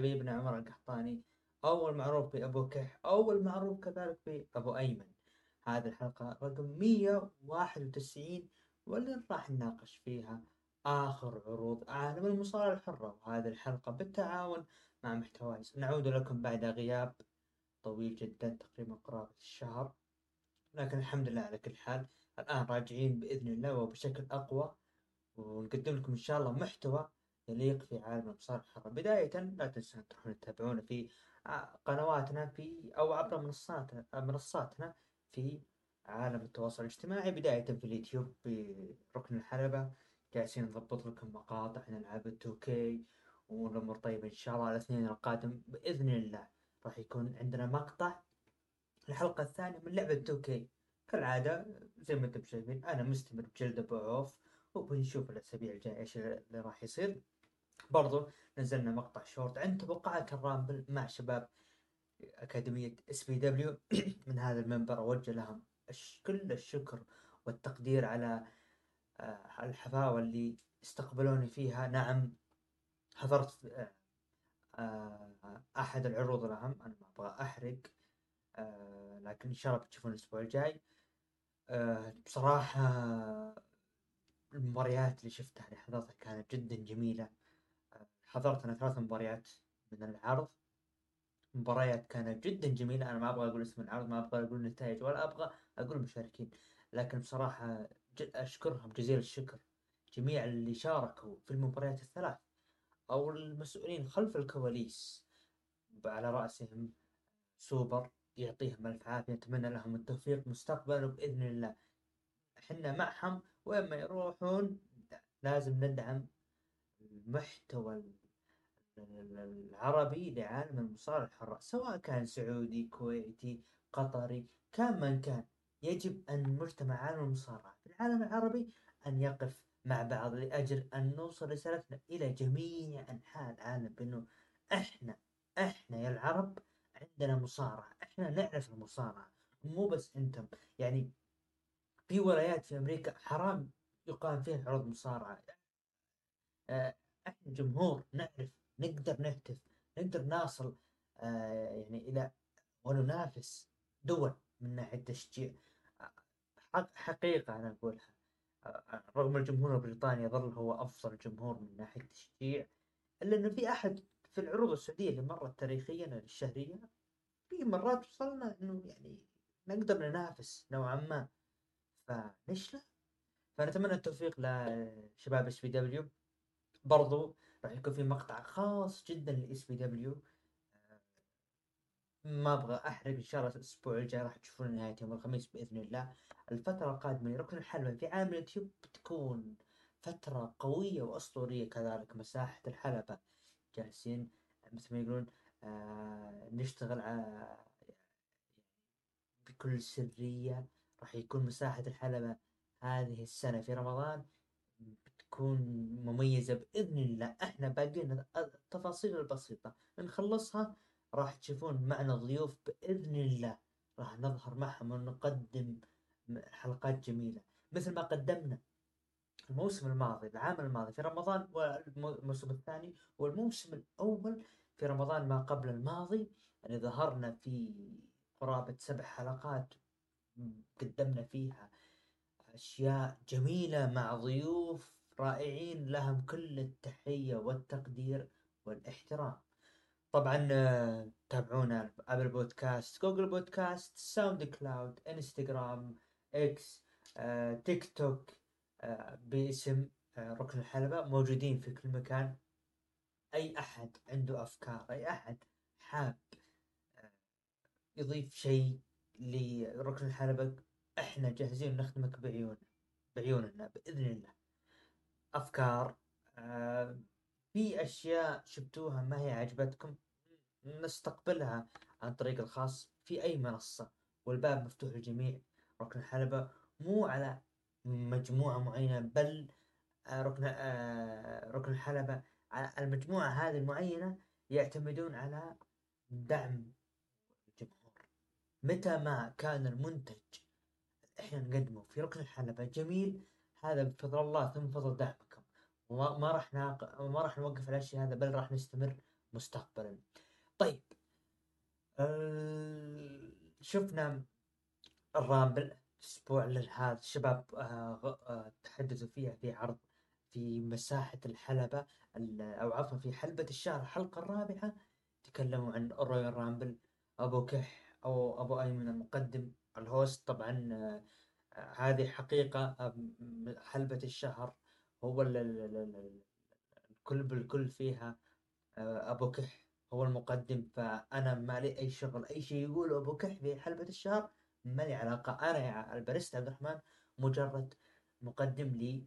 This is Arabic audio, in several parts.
حبيبنا عمر القحطاني أو المعروف بأبو كح أو المعروف كذلك بأبو أيمن. هذه الحلقة رقم 191 واللي راح نناقش فيها آخر عروض عالم المصارعة الحرة. وهذه الحلقة بالتعاون مع محتوايز نعود لكم بعد غياب طويل جدا تقريبا قرابة الشهر. لكن الحمد لله على كل حال الآن راجعين بإذن الله وبشكل أقوى. ونقدم لكم إن شاء الله محتوى يليق في عالم المصارعة الحرة بداية لا تنسون تروحون تتابعونا في قنواتنا في أو عبر منصات منصاتنا في عالم التواصل الاجتماعي بداية في اليوتيوب بركن الحلبة. جالسين نضبط لكم مقاطع من ألعاب ال 2K والأمور طيبة إن شاء الله. الاثنين القادم بإذن الله راح يكون عندنا مقطع الحلقة الثانية من لعبة 2K. كالعادة زي ما أنتم شايفين أنا مستمر بجلد أبو عوف وبنشوف الأسابيع الجاية إيش اللي راح يصير. برضو نزلنا مقطع شورت عن توقعات ال Rumble مع شباب أكاديمية SPW. من هذا المنبر أوجه لهم كل الشكر والتقدير على آه، الحفاوة اللي استقبلوني فيها. نعم حضرت آه، آه، أحد العروض الأهم أنا ما أبغى أحرق لكن إن شاء الله بتشوفون الأسبوع الجاي. بصراحة المباريات اللي شفتها اللي حضرتها كانت جدا جميلة. حضرت أنا ثلاث مباريات من العرض. مباريات كانت جدا جميلة. أنا ما أبغى أقول اسم العرض ما أبغى أقول نتائج ولا أبغى أقول مشاركين لكن بصراحة أشكرهم جزيل الشكر. جميع اللي شاركوا في المباريات الثلاث أو المسؤولين خلف الكواليس على رأسهم سوبر يعطيهم ألف عافية نتمنى لهم التوفيق مستقبلا بإذن الله. إحنا معهم وين ما يروحون لازم ندعم المحتوى العربي لعالم المصارعة الحرة سواء كان سعودي كويتي قطري كان من كان يجب أن مجتمع عالم المصارعة في العالم العربي أن يقف مع بعض لأجل أن نوصل رسالتنا إلى جميع أنحاء العالم بأنه إحنا إحنا يا العرب عندنا مصارعة إحنا نعرف المصارعة مو بس أنتم. يعني في ولايات في أمريكا حرام يقام فيها عروض مصارعة. آه، إحنا جمهور نعرف نقدر نهتف نقدر نصل آه، يعني إلى وننافس دول من ناحية تشجيع. حقيقة أنا أقولها رغم الجمهور البريطاني يظل هو أفضل جمهور من ناحية التشجيع إلا أنه في أحد في العروض السعودية اللي مرت تاريخيا الشهرية في مرات وصلنا أنه يعني نقدر ننافس نوعا ما. فليش لا؟ فنتمنى التوفيق لشباب SPW. برضو راح يكون في مقطع خاص جدا ل SPW ما أبغى أحرق إن شاء الله الأسبوع الجاي راح تشوفون نهايه يوم الخميس بإذن الله. الفترة القادمة لركن الحلبه في عالم اليوتيوب بتكون فترة قوية وأسطورية كذلك. مساحة الحلبة. جالسين مثل ما يقولون آه نشتغل على بكل سرية راح يكون مساحة الحلبة هذه السنة في رمضان. بتكون مميزة بإذن الله. إحنا باقينا التفاصيل البسيطة. نخلصها راح تشوفون معنا ضيوف بإذن الله. راح نظهر معهم ونقدم حلقات جميلة. مثل ما قدمنا الموسم الماضي العام الماضي في رمضان والموسم الثاني والموسم الأول في رمضان ما قبل الماضي. يعني ظهرنا في قرابة سبع حلقات. قدمنا فيها أشياء جميلة مع ضيوف رائعين لهم كل التحية والتقدير والاحترام. طبعا آه، تابعونا Apple Podcasts Google Podcasts SoundCloud Instagram إكس آه، تيك توك آه، باسم ركن الحلبة موجودين في كل مكان. أي أحد عنده أفكار أي أحد حاب يضيف شيء لركن الحلبة إحنا جاهزين نخدمك بعيون بعيوننا بإذن الله. أفكار آه في أشياء شفتوها ما هي عجبتكم؟ نستقبلها عن طريق الخاص في أي منصة والباب مفتوح للجميع ركن الحلبة مو على مجموعة معينة بل آه ركن آه ركن الحلبة على المجموعة هذه المعينة يعتمدون على دعم الجمهور. متى ما كان المنتج إحنا نقدمه في ركن الحلبة جميل هذا بفضل الله ثم بفضل دعمكم وما ما راح ناق... ما راح نوقف على الشيء هذا بل راح نستمر مستقبلا. طيب. أه... شفنا ال Rumble الأسبوع هذا الشباب آه آه تحدثوا فيها في عرض في مساحة الحلبة أو عفوا في حلبة الشهر الحلقة الرابعة تكلموا عن ال Royal Rumble أبو كح أو أبو أيمن المقدم ال host طبعا آه هذه حقيقة حلبة الشهر هو الكل بالكل فيها آه أبو كح هو المقدم. فأنا ما لي أي شغل أي شيء يقوله أبو كح في حلبة الشهر ما لي علاقة. أنا يا ال Priest عبد الرحمن مجرد مقدم لي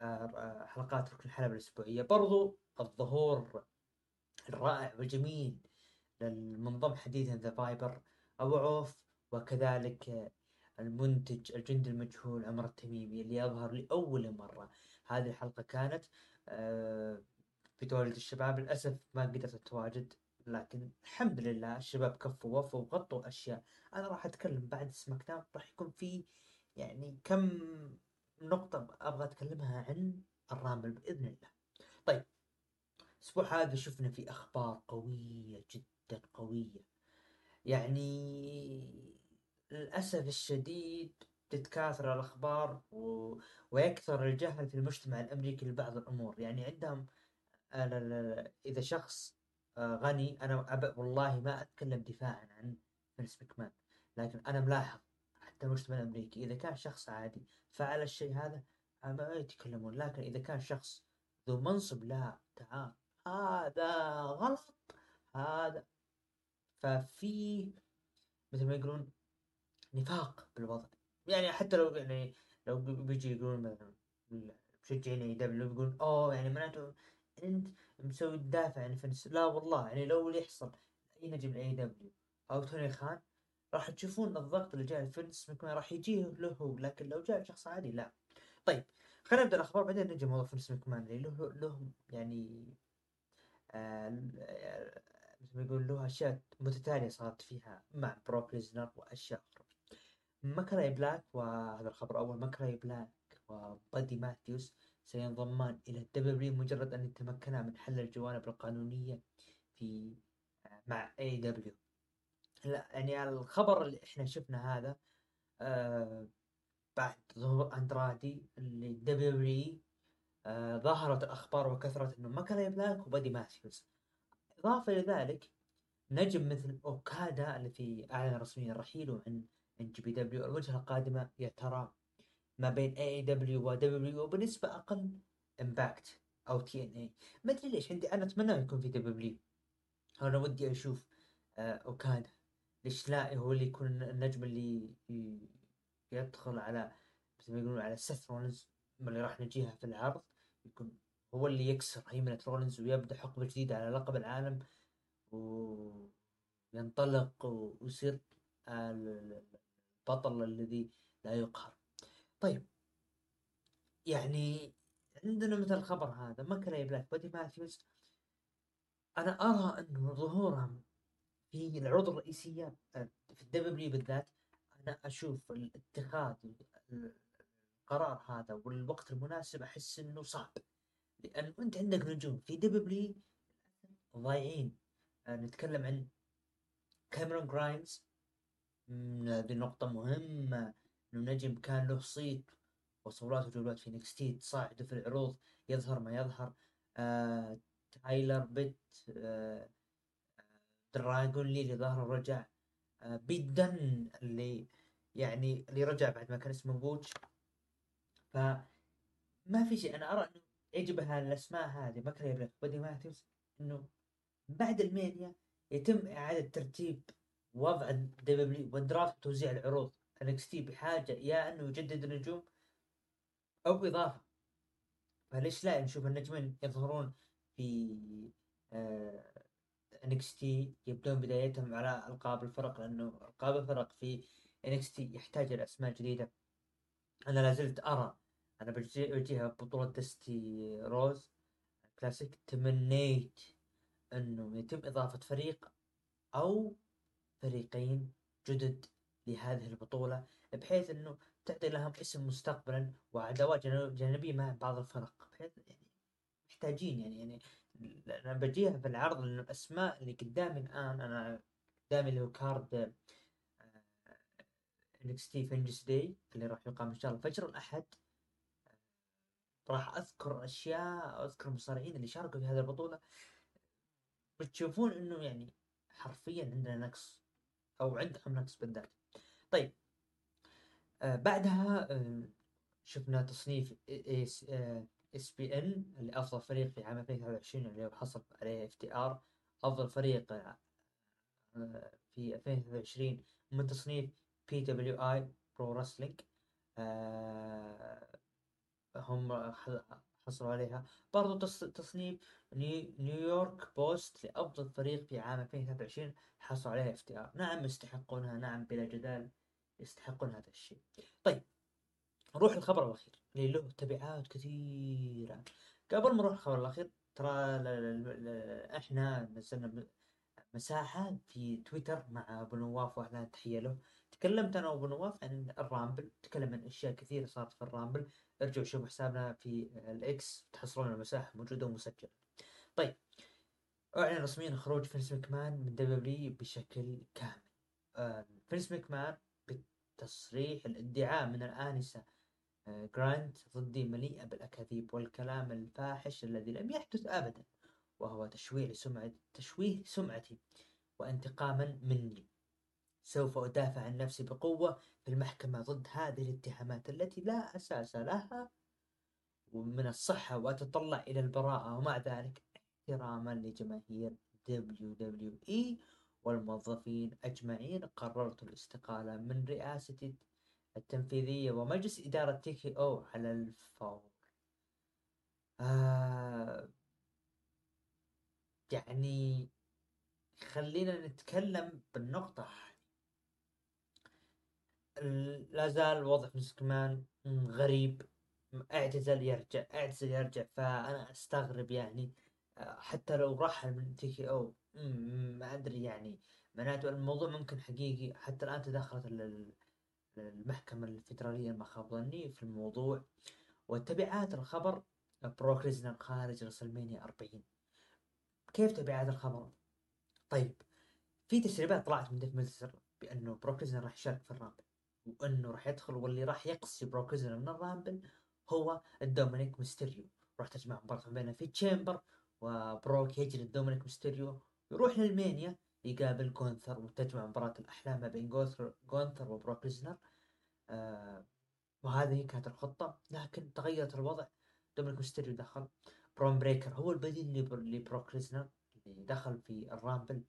آه، حلقات ركن الحلبة الأسبوعية. برضو الظهور الرائع والجميل للمنضم حديثا The Viper أبو عوف وكذلك المنتج الجندي المجهول عمر التميمي اللي يظهر لأول مرة. هذه الحلقة كانت آه، في تواجد الشباب. للأسف ما قدرت أتواجد لكن الحمد لله الشباب كفوا وفوا وغطوا أشياء. أنا راح أتكلم بعد SmackDown راح يكون في يعني كم نقطة أبغى أتكلمها عن ال Rumble بإذن الله. طيب الأسبوع هذا شفنا في أخبار قوية جدا قوية. يعني للأسف الشديد تتكاثر الأخبار و... ويكثر الجهل في المجتمع الأمريكي لبعض الأمور. يعني عندهم إذا شخص آه، غني أنا أب... والله ما أتكلم دفاعا عن فينس مكمان لكن أنا ملاحظ حتى المجتمع الأمريكي إذا كان شخص عادي فعل الشيء هذا ما يتكلمون. لكن إذا كان شخص ذو منصب لا تعال هذا غلط هذا. ففي مثل ما يقولون نفاق بالوضع. يعني حتى لو يعني لو بيجي يقولون مثلا مشجعين AEW يقولون أوه يعني معناته أنت مسوي تدافع عن فنس لا والله يعني لو اللي يحصل أي نجم AEW أو توني خان راح تشوفون الضغط اللي جاء فينس مكمان راح يجيه له لكن لو جاء شخص عادي لا. طيب خلينا نبدأ الأخبار بعدين نجي موضوع فينس مكمان اللي له له يعني آه مثل ما يقول له أشياء متتالية صارت فيها مع بروك ليزنر وأشياء مالاكاي بلاك وهذا الخبر أول مالاكاي بلاك وبادي ماثيوس سينضمان إلى ال WWE مجرد أن يتمكنا من حل الجوانب القانونية في مع AEW يعني الخبر اللي إحنا شفنا هذا آه بعد ظهور أندرادي لل WWE آه ظهرت الأخبار وكثرت إنه مالاكاي بلاك وبادي ماثيوز إضافة إلى ذلك نجم مثل أوكادا اللي في اعلن رسميا رحيله عن عن NJPW الوجهة القادمة يا ترى ما بين اي دبليو ودبليو وبنسبه أقل Impact أو TNA ما أدري ليش عندي أنا أتمنى يكون في WWE أنا ودي أشوف آه اوكادا ليش لا هو اللي يكون النجم اللي يدخل على مثل ما يقولون على سيث رولنز اللي راح نجيها في العرض. يكون هو اللي يكسر هيمنة رولنز ويبدأ حقبة جديدة على لقب العالم وينطلق ويصير البطل الذي لا يقهر. طيب يعني عندنا مثل الخبر هذا مالاكاي بلاك وبودي ماثيوز أنا أرى انه ظهورهم في العروض الرئيسية آه، في ال WWE بالذات أنا أشوف الاتخاذ القرار هذا والوقت المناسب أحس إنه صعب. لأن أنت عندك نجوم في WWE ضايعين. آه، نتكلم عن كاميرون جرايمز هذه نقطة مهمة إنه نجم كان له صيت وصولات وجولات في NXT تصاعده في العروض يظهر ما يظهر. آه تايلر بيت آه دراجون لي اللي ظهر رجع آه بيت دن اللي يعني اللي رجع بعد ما كان اسمه بوتش. ف ما في شيء أنا أرى إنه يجب هالاسماء هذه مالاكاي بلاك وبودي ماثيوس إنه بعد المينيا يتم إعادة ترتيب وضع ال WWE وال draft وتوزيع العروض NXT بحاجة يا انه يجدد النجوم أو إضافة. فليش لا؟ نشوف النجمين يظهرون في آه NXT يبدون بدايتهم على ألقاب الفرق لأنه ألقاب الفرق في NXT يحتاج إلى أسماء جديدة. أنا لازلت أرى. أنا بجيها بطولة Dusty Rhodes Classic تمنيت إنه يتم إضافة فريق أو فريقين جدد لهذه البطولة بحيث إنه تعطي لهم اسم مستقبلا وعداوات جانبية مع بعض الفرق. بحيث يعني محتاجين يعني يعني أنا بجيها في العرض لأن الأسماء اللي قدامي الآن أنا قدامي اللي هو card NXT Vengeance Day اللي راح يقام إن شاء الله فجر الأحد. راح أذكر أشياء أذكر المصارعين اللي شاركوا في هذه البطولة. بتشوفون إنه يعني حرفيا عندنا نقص أو عندهم نقص بالذات طيب آه بعدها آه شفنا تصنيف ESPN اللي أفضل فريق في عام 2023 اللي حصل عليه FTR أفضل فريق آه في 2023 من تصنيف PWI Pro Wrestling هم حصلوا عليها. برضو تصنيف New York Post لأفضل فريق في عام 2023 حصلوا عليها FTR نعم يستحقونها. نعم بلا جدال يستحقون هذا الشيء. طيب نروح الخبر الأخير. اللي له تبعات كثيرة. قبل ما نروح الخبر الأخير ترى إحنا نزلنا مساحة في تويتر مع أبو نواف وأهلا تحية له. تكلمت أنا وأبو نواف عن ال Rumble. تكلم عن أشياء كثيرة صارت في ال Rumble. ارجعوا شوفوا حسابنا في ال X تحصلون المساحة موجودة ومسجلة. طيب أعلن رسميا خروج فينس مكمان من WWE بشكل كامل. فينس مكمان بتصريح الادعاء من الآنسة آه جراند ضدي مليئة بالأكاذيب والكلام الفاحش الذي لم يحدث أبدا وهو تشويه لسمعة تشويه سمعتي وانتقاما مني. سوف أدافع عن نفسي بقوة في المحكمة ضد هذه الاتهامات التي لا أساس لها ومن الصحة وأتطلع إلى البراءة ومع ذلك احتراما لجماهير WWE والموظفين أجمعين. قررت الاستقالة من رئاستي التنفيذية ومجلس إدارة تيكي أو على الفور. آه يعني خلينا نتكلم بالنقطة لا زال وضع مسكمان غريب. اعتزل يرجع اعتزل يرجع فأنا أستغرب يعني. حتى لو رحل من تيكي أو ما أدري يعني. معناته الموضوع ممكن حقيقي حتى الآن تدخلت المحكمة الفيدرالية ما خاب ظني في الموضوع. وتبعات الخبر بروك ريزنر خارج رسلمانيا 40 كيف تبعات الخبر؟ طيب في تسريبات طلعت من ديف ميلتزر بأنه بروك راح يشارك في ال Rumble وإنه راح يدخل واللي راح يقصي بروك ليزنر من ال Rumble هو الدومينيك ميستيريو. راح تجمع مباراة بينه في Chamber وبروك يجري الدومينيك ميستيريو يروح للمينيا يقابل جونثر وتجمع مباراة الأحلام ما بين جونثر, وبروك ليزنر آه وهذه كانت الخطة. لكن تغيرت الوضع. دومينيك ميستيريو دخل. برون بريكر هو البديل لبروك ليزنر اللي دخل في ال Rumble.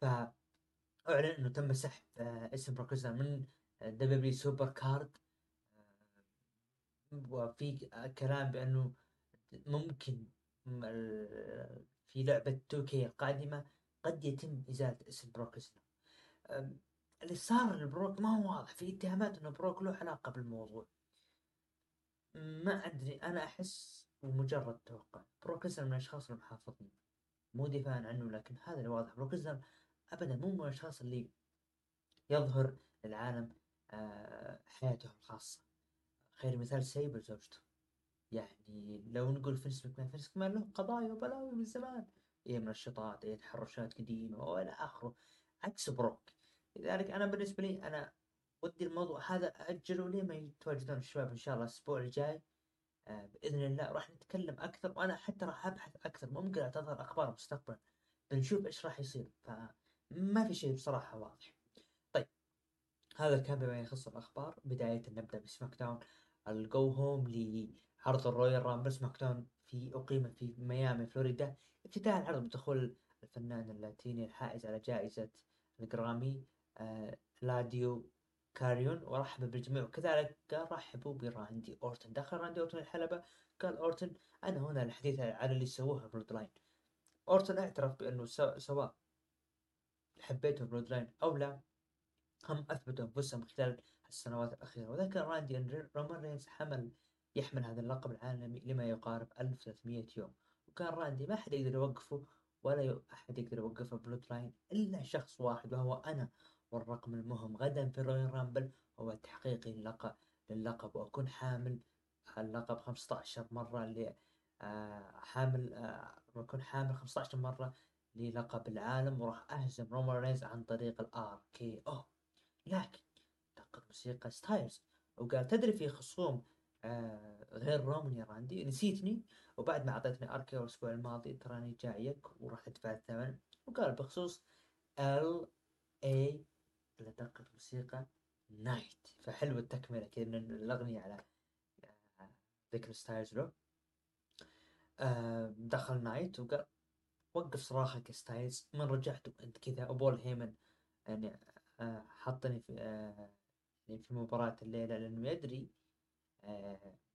فأعلن إنه تم سحب آه اسم بروك ليزنر من WWE SuperCard. وفي كلام بأنه ممكن في لعبة 2K القادمة قد يتم إزالة اسم بروك اللي صار لبروك ما هو واضح في اتهامات إنه بروك له علاقة بالموضوع. ما أدري أنا أحس ومجرد توقع. بروك من الأشخاص المحافظين مو دفاعا عنه لكن هذا اللي واضح. بروك ابدا مو من الأشخاص اللي يظهر للعالم آه، حياته الخاصة خير مثال سيبل زوجته. يعني لو نقول فينس مكمان فينس مكمان له قضايا وبلاوي من زمان. إيه منشطات إيه تحرشات قديمة وإلى آخره. عكس بروك. لذلك أنا بالنسبة لي أنا ودي الموضوع هذا اجله لين ما يتواجدون الشباب إن شاء الله الأسبوع الجاي. آه بإذن الله راح نتكلم أكثر وأنا حتى راح أبحث أكثر. ممكن تظهر أخبار مستقبلا بنشوف إيش راح يصير. فما في شيء بصراحة واضح. هذا كان بما يخص الأخبار. بداية نبدأ ب SmackDown. ال go home لعرض ال Royal Rumble. SmackDown في أقيم في ميامي فلوريدا. افتتاح العرض بدخول الفنان اللاتيني الحائز على جائزة الجرامي إلاديو كاريون. ورحب بالجميع. وكذلك قال رحبوا براندي أورتن. دخل راندي أورتن الحلبة قال أورتن أنا هنا الحديث على اللي سووه Bloodline أورتن اعترف بأنه سواء حبيته Bloodline أو لا هم أثبتوا أنفسهم خلال السنوات الأخيرة. وذكر راندي ان رومان رينز حمل يحمل هذا اللقب العالمي لما يقارب 1300 يوم. وكان راندي ما حد يقدر يوقفه ولا أحد يقدر يوقفه Bloodline إلا شخص واحد وهو أنا والرقم المهم غدا في Royal Rumble هو تحقيق اللقب للقب. وأكون حامل اللقب 15 مرة ل آه، حامل آه، بكون حامل 15 مرة للقب العالم. وراح أهزم رومان رينز عن طريق ال RKO. لكن دق موسيقى ستايلز. وقال تدري في خصوم آه غير رومان يا راندي نسيتني. وبعد ما أعطيتني RK الأسبوع الماضي تراني جايك وراح ادفع الثمن وقال بخصوص ال اي لدق الموسيقى نايت فحلو التكملة كذا من الأغنية على آه، ذكر ستايلز له. آه دخل نايت وقال وقف صراخك ستايلز من رجعت وأنت كذا وبول هيمن يعني حطني في يعني في مباراة الليلة لأنه يدري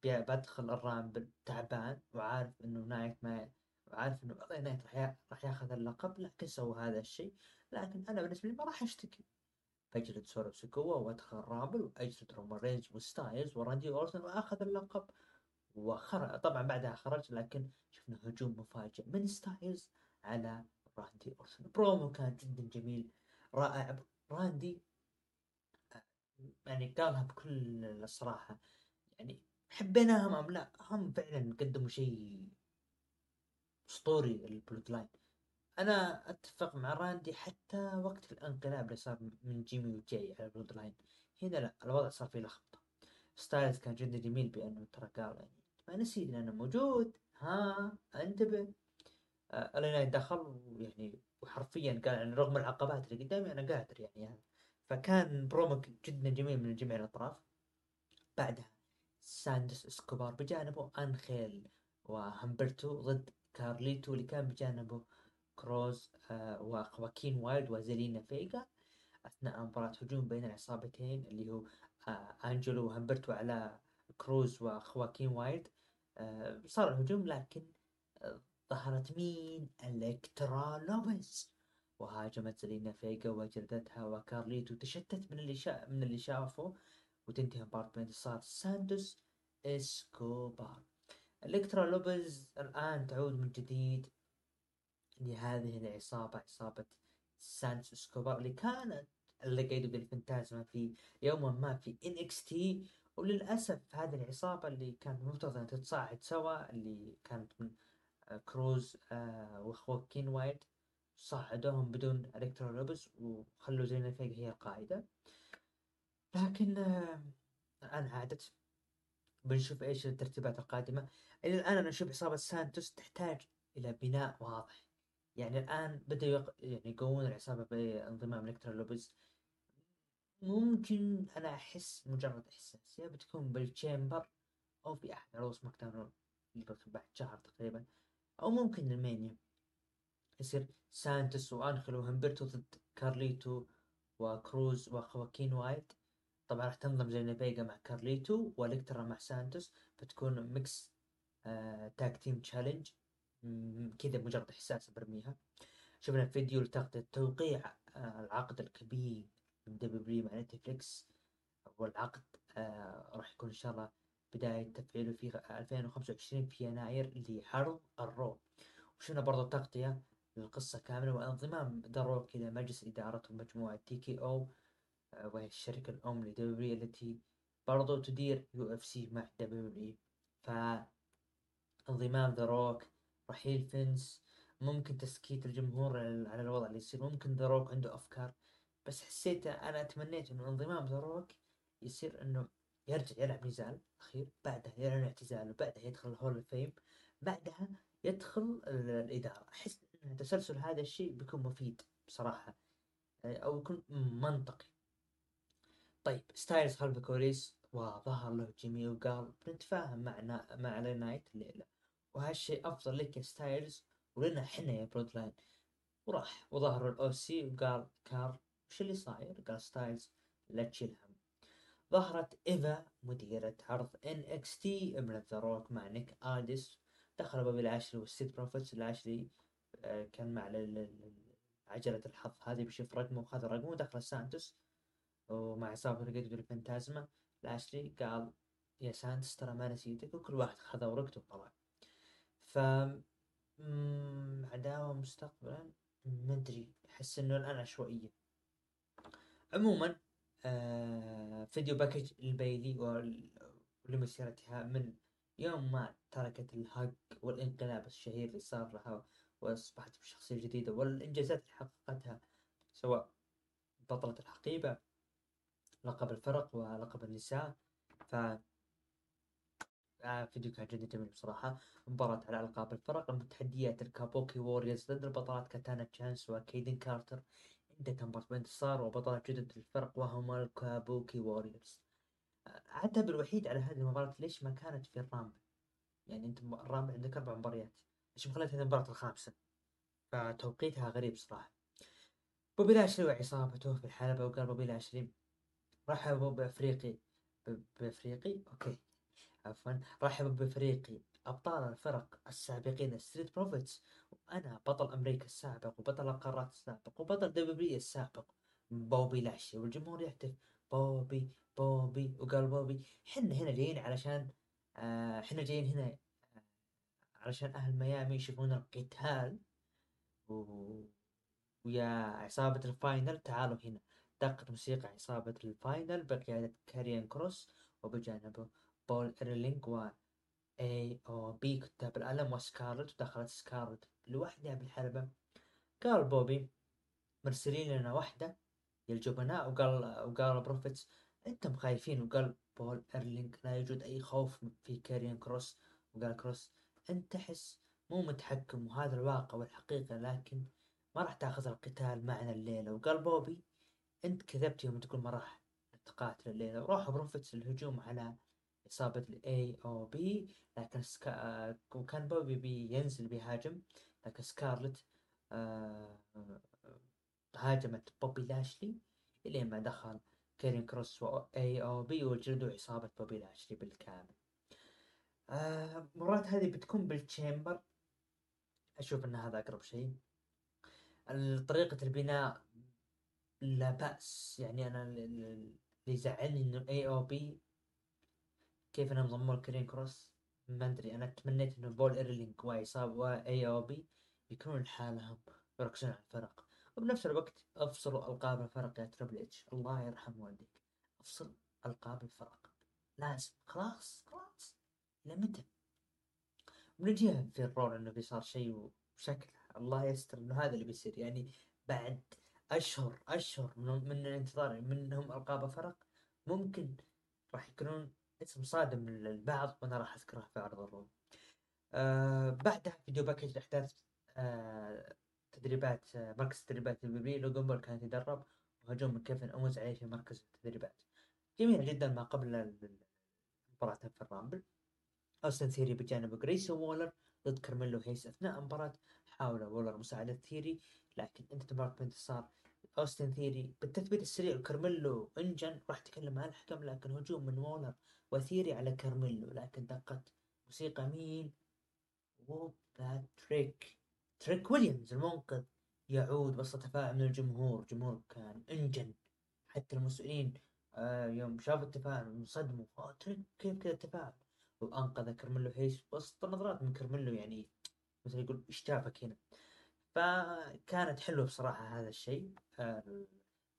بدخل الرامبل تعبان وعارف إنه نايت ما وعارف إنه نايت راح راح ياخذ اللقب لكن سوى هذا الشيء. لكن أنا بالنسبة لي ما راح أشتكي. بجلد سولو سكوا وأدخل Rumble وأجلد رومان رينز وستايلز وراندي اورتون وأخذ اللقب. وخرج طبعا بعدها خرج لكن شفنا هجوم مفاجئ من ستايلز على راندي اورتون برومو كان جدا جميل رائع. راندي يعني قالها بكل الصراحة. يعني حبيناهم أم لا هم فعلا قدموا شيء أسطوري ال Bloodline. أنا أتفق مع راندي حتى وقت الانقلاب اللي صار من جيمي وجاي على ال Bloodline. هنا لا الوضع صار فيه لخبطة. ستايلز كان جدا جميل بأنه ترى قال يعني ما نسيت أنا موجود. ها أنتبه. آه دخل ويعني وحرفيا قال يعني رغم العقبات اللي قدامي أنا قادر يعني, يعني. فكان برومو جدا جميل من جميع الأطراف. بعدها سانتوس إسكوبار بجانبه أنخيل وهمبرتو ضد كارليتو اللي كان بجانبه كروز آه وخواكين وايلد وزيلينا فيجا أثناء مباراة هجوم بين العصابتين اللي هو آه أنخيل وهمبرتو على كروز وخواكين وايلد آه صار الهجوم لكن ظهرت مين؟ الكترا لوبيز وهاجمت زيلينا فيجا وجلدتها وكارليتو. تشتت من اللي شا... من اللي شافه وتنتهي مباراة بانتصار سانتوس إسكوبار. الكترا لوبيز الآن تعود من جديد لهذه العصابة عصابة سانتوس إسكوبار اللي كانت ليقيدو ديل فانتازما في يوما ما في NXT. وللأسف هذه العصابة اللي كانت مفترض ان تتصاعد سوا اللي كانت من كروز آه وخواكين وايلد صعدوهم بدون الكترا لوبيز وخلوا زيلينا فيجا هي القائده لكن آه الان عادت بنشوف إيش الترتيبات القادمة. إلى الآن أنا أشوف عصابة سانتوس تحتاج إلى بناء واضح. يعني الآن بدأوا يق... يعني يقوون العصابة بانضمام الكترا لوبيز ممكن أنا أحس مجرد إحساس يا بتكون بال Chamber أو في أحد عروض سماك بعد شهر تقريبا. أو ممكن ال Mania. يصير سانتوس وأنخيل وهمبرتو ضد كارليتو وكروز وخواكين وايلد طبعا راح تنضم زيلينا فيجا مع كارليتو والكترا مع سانتوس. بتكون mix tag team challenge كذا مجرد إحساس برميها. شفنا فيديو لتغطية توقيع آه، العقد الكبير من W مع Netflix. والعقد آه راح يكون إن شاء الله بداية تفعيله في 2025 في يناير لعرض ال Raw وشفنا برضو تغطية للقصة كاملة وانضمام درو إلى مجلس إدارة مجموعة TKO آه وهي الشركة الأم ل W التي برضو تدير UFC مع W ف انضمام ذا روك رحيل فينس ممكن تسكيت الجمهور على الوضع اللي يصير. ممكن ذا روك عنده أفكار. بس حسيت أنا تمنيت إنه انضمام ذا روك يصير إنه يرجع يلعب نزال أخير بعدها يعلن اعتزاله بعدها يدخل Hall of Fame بعدها يدخل الإدارة. أحس إن تسلسل هذا الشيء بيكون مفيد بصراحة أو يكون منطقي. طيب ستايلز خلف الكواليس وظهر له جيمي وقال بنتفاهم مع مع نايت الليلة. وهالشيء أفضل لك يا ستايلز ولنا إحنا يا برود لاين وراح وظهر الأو سي وقال كار وش اللي صاير؟ قال ستايلز لا تشيل هم ظهرت إيفا مديرة عرض إكس تي ذا روك مع نيك آديس. دخل بابي العشري والسيد بروفيتس. العشري آه، كان مع عجلة الحظ هذه بيشوف رقمه وخذ رقمه. ودخل سانتوس ومع عصابة رقيق الفانتازما العشري قال يا سانتوس ترى ما نسيتك. وكل واحد خذ ورقته وطلع. ف عداوة مستقبلا ما أدري أحس إنه الآن عشوائية. عموما video package لبيلي ولمسيرتها من يوم ما تركت ال hug والانقلاب الشهير اللي صار لها وأصبحت بشخصية جديدة والإنجازات اللي حققتها سواء بطلة الحقيبة لقب الفرق ولقب النساء. ف آه فيديو كان جدا جميل بصراحة. مباراة على ألقاب الفرق تحديات الكابوكي ووريرز ضد البطلات كاتانا تشانس وكيدن كارتر. انتهت مباراة بانتصار وبطلات جدد الفرق وهما الكابوكي ووريرز عتب الوحيد على هذه المباراة ليش ما كانت في الرامبل؟ يعني أنت الرامبل عندك أربع مباريات ليش ما خليتها المباراة الخامسة؟ فتوقيتها غريب صراحة. بوبي لاشلي وعصابته في الحلبة وقال بوبي لاشلي رحبوا بأفريقي. بأفريقي؟ okay. عفوا. رحبوا بفريقي. أبطال الفرق السابقين ستريت بروفيتس وأنا بطل أمريكا السابق وبطل القارات السابق وبطل دبليو السابق. بوبي لاشلي والجمهور يهتف بوبي بوبي وقال بوبي حنا هنا جايين علشان آه حنا جايين هنا آه علشان أهل ميامي يشوفون القتال. و... ويا عصابة ال Final تعالوا هنا. دقت موسيقى عصابة ال Final بقيادة كاريان كروس وبجانبه بول إيرلينج و AOP كتاب الألم وسكارلت ودخلت سكارلت لوحدها بالحلبة. قال بوبي مرسلين لنا واحدة يا الجبناء وقال وقال بروفيتس أنتم خايفين. وقال بول ايرلينج لا يوجد أي خوف في كاريان كروس. وقال كروس أنت تحس مو متحكم وهذا الواقع والحقيقة لكن ما راح تأخذ القتال معنا الليلة. وقال بوبي أنت كذبت يوم تقول ما راح تقاتل الليلة. وراح بروفيتس الهجوم على عصابة ال AOP لكن سكا... وكان بوبي بينزل بيهاجم لكن سكارلت آه... هاجمت بوبي لاشلي إلين ما دخل كاريان كروس و AOP وجلدوا عصابة بوبي لاشلي بالكامل. آه المباراة هذه بتكون بالتشامبر أشوف إن هذا أقرب شيء. طريقة البناء لا بأس. يعني أنا اللي يزعلني إنه AOP كيف إنهم ضموا كاريان كروس؟ ما أدري أنا تمنيت إنه بول ايرلينج وعصابة و AOP يكونون لحالهم يركزون على الفرق. وبنفس الوقت افصلوا ألقاب الفرق يا Triple H الله يرحم والديك. أفصل ألقاب الفرق. لازم خلاص خلاص. إلى متى؟ بنجيها في الرول إنه بيصير شيء وشكل الله يستر إنه هذا اللي بيصير. يعني بعد أشهر أشهر من, من الانتظار منهم ألقاب فرق ممكن راح يكونون اسم صادم للبعض وأنا راح اذكره في عرض الروم. آه بعدها فيديو باكج احداث آه تدريبات آه مركز تدريبات البي لو جومبل كان يتدرب وهجوم من كيفن أوينز عليه في مركز التدريبات. جميل جدا ما قبل مباراة في الرامبل أوستن ثيري بجانب جريسون وولر ضد كارميلو هيس أثناء المباراة حاول وولر مساعدة ثيري لكن انتهت المباراة بانتصار أوستن ثيري. بالتثبيت السريع وكارميلو إنجن راح تكلم مع الحكم لكن هجوم من وولر وثيري على كارميلو. لكن دقت موسيقى مين؟ whoop Trick تريك ويليامز المنقذ يعود وسط تفاعل من الجمهور. جمهور كان إنجن. حتى المسؤولين آه يوم شافوا التفاعل انصدموا تريك كيف كذا التفاعل وأنقذ كرميلو هيس وسط النظرات من كرميلو يعني مثل يقول إيش جابك هنا؟ فكانت حلوة بصراحة هذا الشيء.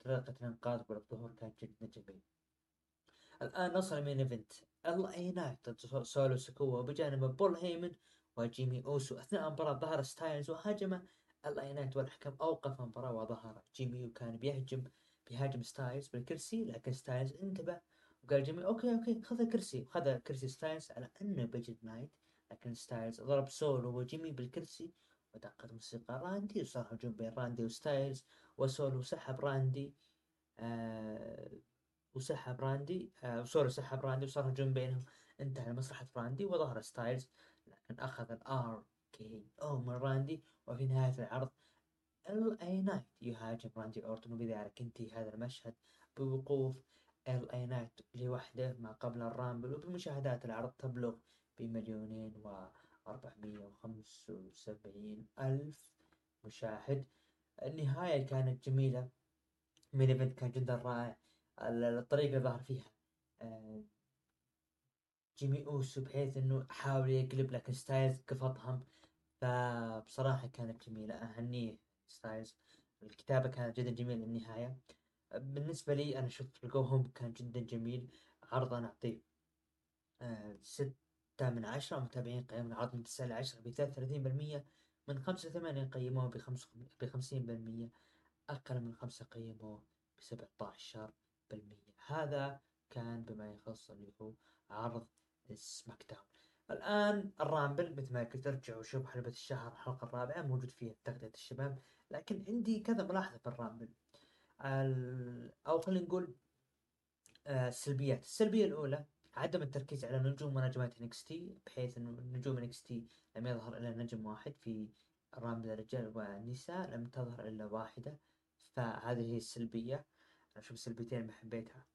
طريقة الإنقاذ والظهور كانت جدا جميل الآن نصل main event ال LA Knight. سولو سيكوا بجانب بول هيمن وجيمي أوسو. أثناء المباراه ظهر ستايلز وهاجم ال LA Knight والحكم أوقف المباراه وظهر. جيمي وكان بيهجم بيهاجم ستايلز بالكرسي لكن ستايلز انتبه وقال جيمي okay okay خذ الكرسي. خذ كرسي ستايلز. على أنه بيجلد Knight لكن ستايلز ضرب سولو وجيمي بالكرسي. ودقت موسيقى راندي وصار هجوم بين راندي وستايلز وسولو سحب راندي آه وسحب راندي آه وسولو سحب راندي وصار هجوم بينهم انتهى لمصلحة راندي وظهر ستايلز لكن أخذ ال RKO من راندي وفي نهاية العرض LA Knight يهاجم راندي أورتون وبذلك انتهي هذا المشهد بوقوف LA Knight لوحده ما قبل الرامبل وبمشاهدات العرض تبلغ بمليونين و 475 ألف مشاهد. النهاية كانت جميلة. main event كان جدا رائع. الطريقة اللي ظهر فيها آه، جيمي أوسو بحيث إنه حاول يقلب لكن ستايلز قفطهم فبصراحة كانت جميلة. أهنيه ستايلز. الكتابة كانت جدا جميلة للنهاية. بالنسبة لي أنا شفت الجو هوم كان جدا جميل. عرض أنا أعطيه آه ستة من عشرة متابعين قيموا العرض من تسعة لعشرة بثلاثة بالمية من خمسة لثمانية قيموه بخمس بخمسين بالمية أقل من خمسة قيموه بسبعة عشر بالمية. هذا كان بما يخص اللي هو عرض SmackDown الآن ال Rumble مثل ما قلت ارجعوا شوفوا حلبة الشهر الحلقة الرابعة موجود فيها تغطية الشباب لكن عندي كذا ملاحظة في ال Rumble أو خلينا نقول آه، السلبيات. السلبية الأولى عدم التركيز على نجوم ونجمات NXT بحيث انه نجوم NXT لم يظهر إلا نجم واحد في ال Rumble الرجال والنساء لم تظهر إلا واحدة. فهذه هي السلبية. أنا أشوف السلبيتين ما حبيتها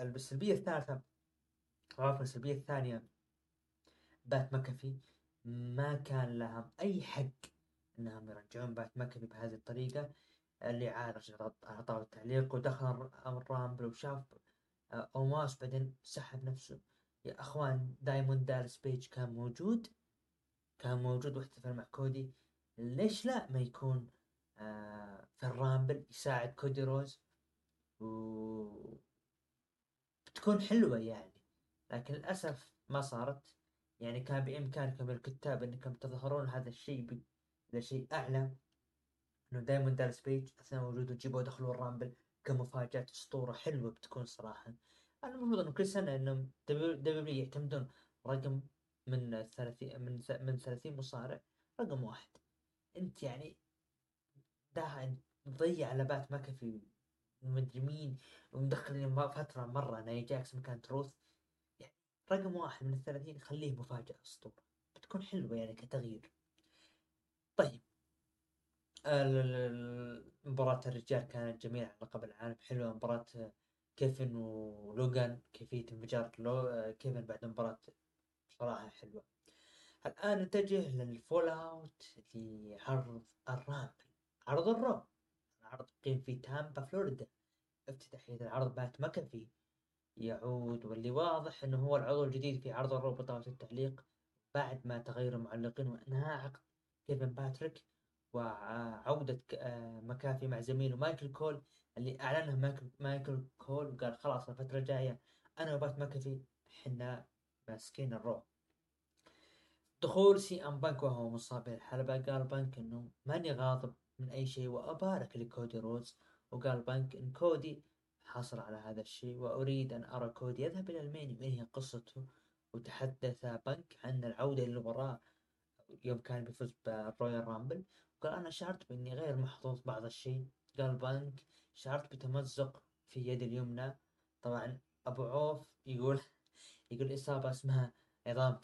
السلبية الثالثة عفوا السلبية الثانية بات مكفي ما كان لهم أي حق إنهم يرجعون بات مكفي بهذه الطريقة. اللي عارج على طاولة التعليق ودخل ال Rumble وشاف أوموس بعدين سحب نفسه. يا أخوان دايموند دالاس بيج كان موجود. كان موجود واحتفل مع كودي. ليش لا؟ ما يكون آه في ال Rumble يساعد كودي رودز. و بتكون حلوة يعني. لكن للأسف ما صارت. يعني كان بإمكانكم الكتاب أنكم تظهرون هذا الشيء إلى شيء أعلى. إنه دايموند دالاس بيج أثناء وجوده تجيبوا دخلوا ال Rumble. كمفاجأة أسطورة حلوة بتكون صراحة. أنا المفروض إنه كل سنة إنهم W يعتمدون رقم من ثلاثين من من ثلاثين مصارع رقم واحد. أنت يعني ده تضيع على بات مكفي مدري مين فترة مرة ناي جاكس مكان تروث. يعني رقم واحد من الثلاثين خليه مفاجأة أسطورة بتكون حلوة يعني كتغيير. طيب مباراة الرجال كانت جميلة على لقب العالم. حلوة مباراة كيفن ولوغان كيفية انفجار لو كيفن بعد مباراة صراحة حلوة. الآن نتجه لل fallout لعرض ال Rumble. عرض ال Raw العرض قيم في تامبا فلوريدا. افتتاحية العرض بات مكافي يعود واللي واضح إنه هو العضو الجديد في عرض ال Raw بطاقم التعليق بعد ما تغير المعلقين وأنهاء عقد. كيفن باتريك وعودة آه، مكافي مع زميله مايكل كول اللي أعلنها مايكل, كول وقال خلاص الفترة الجاية أنا وبات مكافي حنا ماسكين ال Raw دخول سي أم بانك وهو مصاب بالحلبة قال بانك إنه ماني غاضب من أي شيء وأبارك لكودي رودز وقال بانك إن كودي حصل على هذا الشيء وأريد أن أرى كودي يذهب إلى ال Mania وينهي قصته؟ وتحدث بانك عن العودة للوراء يوم كان بيفوز بال Royal Rumble. قال أنا شعرت بإني غير محظوظ بعض الشيء. قال بانك شعرت بتمزق في يدي اليمنى. طبعا أبو عوف يقول يقول إصابة اسمها عظام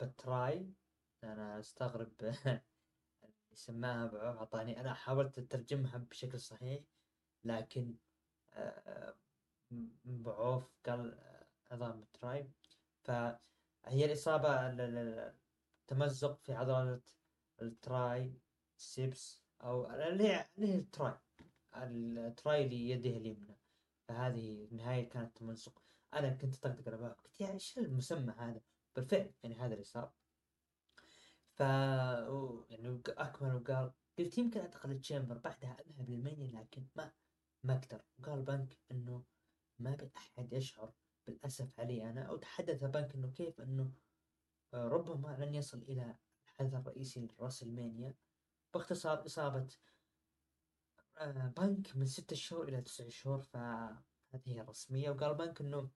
ب tri. أنا أستغرب. سماها أبو عوف. أعطاني أنا حاولت أترجمها بشكل صحيح لكن أبو عوف قال عظام ب tri. فهي الإصابة التمزق في عضلة ال triceps أو اللي هي ال tri. ال tri ليده اليمنى. فهذه نهاية كانت تمزق أنا كنت طقطق على قلت يا إيش المسمى هذا؟ بالفعل يعني هذا اللي صار. ف يعني أكمل وقال قلت يمكن ادخل ال Chamber بعدها أذهب لل Mania لكن ما ما أقدر. وقال بنك إنه ما بي أحد يشعر بالأسف علي. أنا أو تحدث بنك إنه كيف إنه ربما لن يصل إلى الحدث الرئيسي ل WrestleMania باختصار إصابة آه، بنك من ستة شهور إلى تسعة شهور فهذه هي الرسمية وقال بنك إنه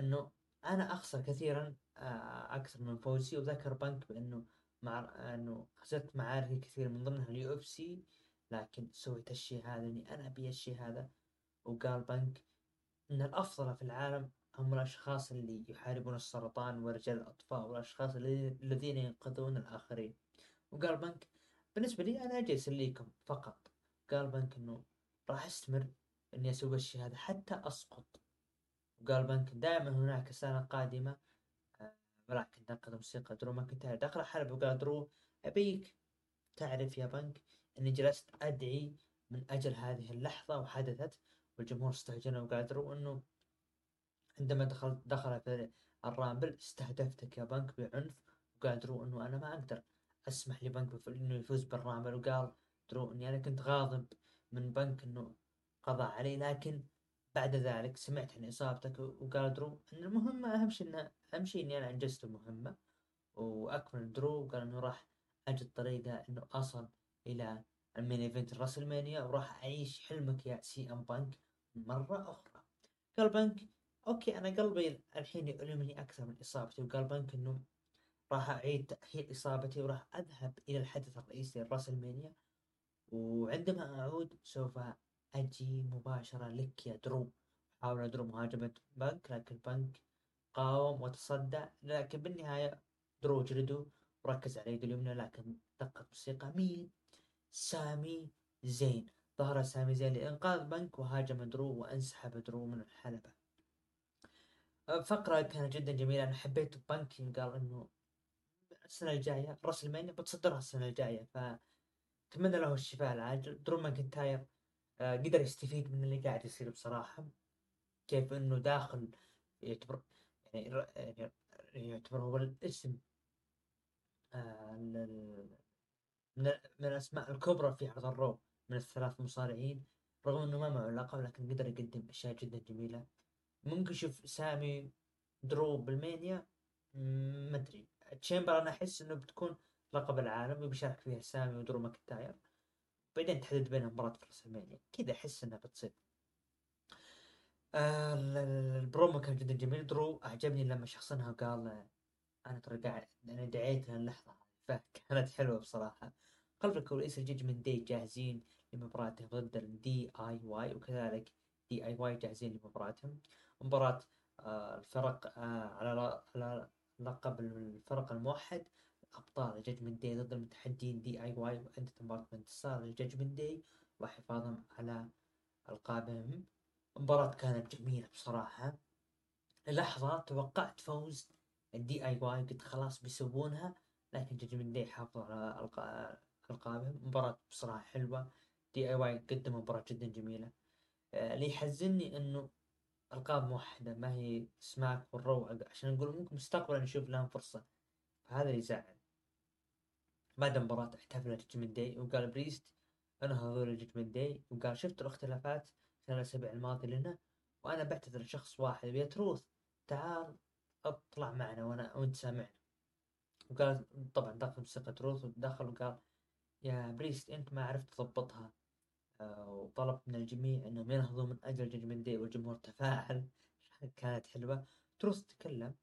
إنه أنا أخسر كثيرا آه، أكثر من فوزي وذكر بنك بأنه مع إنه خسرت معارك كثير من ضمنها ال UFC لكن سويت الشيء هذا إني أنا أبي الشيء هذا. وقال بنك إن الأفضل في العالم هم الأشخاص اللي يحاربون السرطان ورجال الإطفاء والأشخاص الذين ينقذون الآخرين. وقال بنك بالنسبة لي أنا أجي أسليكم فقط. قال بنك إنه راح أستمر إني أسوي الشيء هذا حتى أسقط. وقال بنك دائما هناك سنة قادمة ولكن آه، نقد موسيقى درو ماكنتاير داخل الحلبة وقال درو أبيك تعرف يا بنك إني جلست أدعي من أجل هذه اللحظة وحدثت والجمهور استهجنوا وقال درو إنه عندما دخلت دخل في ال Rumble استهدفتك يا بنك بعنف. وقال درو إنه أنا ما أقدر أسمح لبنك إنه يفوز بال Rumble. وقال درو إني أنا كنت غاضب من بنك إنه قضى عليه لكن بعد ذلك سمعت عن إصابتك. وقال درو إن المهمة أهم شيء انه أهم شيء إني أنا أنجزت المهمة. وأكمل درو. وقال إنه راح أجد طريقة إنه أصل إلى ال main event الراسلمانيا وراح أعيش حلمك يا سي إم بنك مرة أخرى. قال بنك أوكي أنا قلبي الحين يؤلمني أكثر من إصابتي وقال بنك إنه راح أعيد تأهيل إصابتي وراح أذهب إلى الحدث الرئيسي للراسلمانيا وعندما أعود سوف أجي مباشرة لك يا درو حاول درو مهاجمة بنك لكن بنك قاوم وتصدى لكن بالنهاية درو جلده وركز على يده اليمنى لكن دقت موسيقى مين سامي زين. ظهر سامي زين لإنقاذ بنك وهاجم درو وانسحب درو من الحلبة. فقرة كانت جدا جميلة. أنا حبيت بنك قال إنه السنة الجاية راسلمانيا بتصدرها السنة الجاية فتمنى له الشفاء العاجل. درو ماكنتاير آه، قدر يستفيد من اللي قاعد يصير بصراحة. كيف إنه داخل يعتبر يعني يعني يعتبر هو الاسم آه، من الأسماء الكبرى في عرض الرو من الثلاث مصارعين رغم إنه ما معه لقب لكن قدر يقدم أشياء جدا جميلة. ممكن نشوف سامي درو بالمانيا؟ ما أدري. تشامبر أنا أحس إنه بتكون لقب العالم وبيشارك فيها سامي ودرو ماكنتاير. بعدين تحدد بينهم مباراة في المانيا كذا أحس إنها بتصير. آه البرومو كان جدا جميل. درو أعجبني لما شخصنها وقال أنا ترى قاعد أنا دعيت للحظة فكانت حلوة بصراحة. خلف الكواليس الججمنت دي جاهزين لمباراتهم ضد الدي اي واي وكذلك دي اي واي جاهزين لمباراتهم. مباراة آه الفرق آه على على لقب الفرق الموحد. أبطال الججمنت دي ضد المتحدين دي اي واي وانتهت مباراة بانتصار الججمنت دي وحفاظهم على ألقابهم. المباراة كانت جميلة بصراحة. لحظة توقعت فوز الدي اي واي قلت خلاص بيسوونها لكن ججمنت دي حافظوا على ألقابهم. مباراة بصراحة حلوة. دي اي واي قدم مباراة جدا جميلة. آه، اللي يحزني إنه ألقاب موحدة ما هي سماك والرو عشان نقول ممكن مستقبلا نشوف لهم فرصة. فهذا اللي يزعل بعد المباراة احتفل ججمنت داي وقال بريست أنا هذول ججمنت داي وقال شفت الاختلافات خلال الأسابيع الماضية لنا؟ وأنا بعتذر لشخص واحد يا تروث تعال أطلع معنا وأنا وأنت سامعنا. وقال طبعا دخل موسيقى تروث ودخل وقال يا بريست أنت ما عرفت تضبطها. وطلب من الجميع إنهم ينهضوا من أجل ججمنت دي والجمهور تفاعل. كانت حلوة. تروث تكلم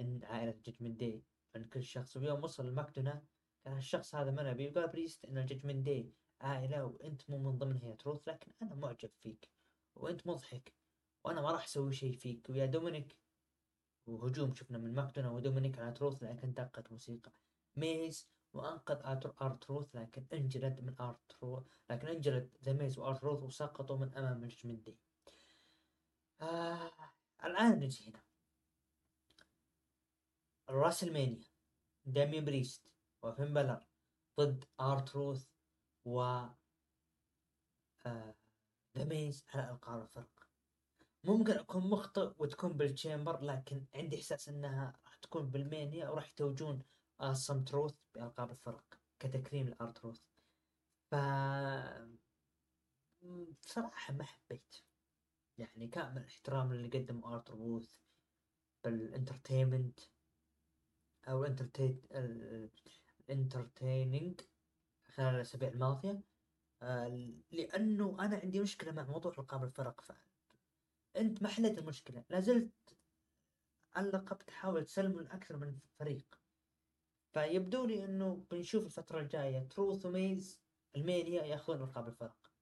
عن عائلة ججمنت دي عن كل شخص ويوم وصل لمكدونا كان الشخص هذا ما نبي وقال بريست إن الججمنت دي عائلة وأنت مو من ضمنها يا تروث لكن أنا معجب فيك وأنت مضحك وأنا ما راح أسوي شيء فيك. ويا دومينيك وهجوم شفنا من ماكدونا ودومينيك على تروث لكن دقت موسيقى. ميز وأنقذ أرتروث لكن انجلد من ارتروث لكن انجلد ذا ميز وارتروث وسقطوا من أمام الججمنت دي آه الآن نجي هنا. الراسلمانيا داميان بريست وفين بلر ضد أرتروث و آه ميز على القاب الفرق. ممكن أكون مخطئ وتكون بالتشامبر لكن عندي إحساس إنها راح تكون بالمانيا وراح يتوجون اسم تروث بألقاب الفرق كتكريم لأرتروث ف بصراحة ما حبيت. يعني كامل الاحترام اللي قدم ارتروث بال entertainment أو ال entertaining خلال الأسابيع الماضية. آه، لأنه أنا عندي مشكلة مع موضوع ألقاب الفرق ف أنت ما حليت المشكلة. لازلت اللقب تحاول تسلمه لاكثر من فريق. فيبدو لي إنه بنشوف الفترة الجاية تروث وميز المانيا يأخذون القاب الفرق.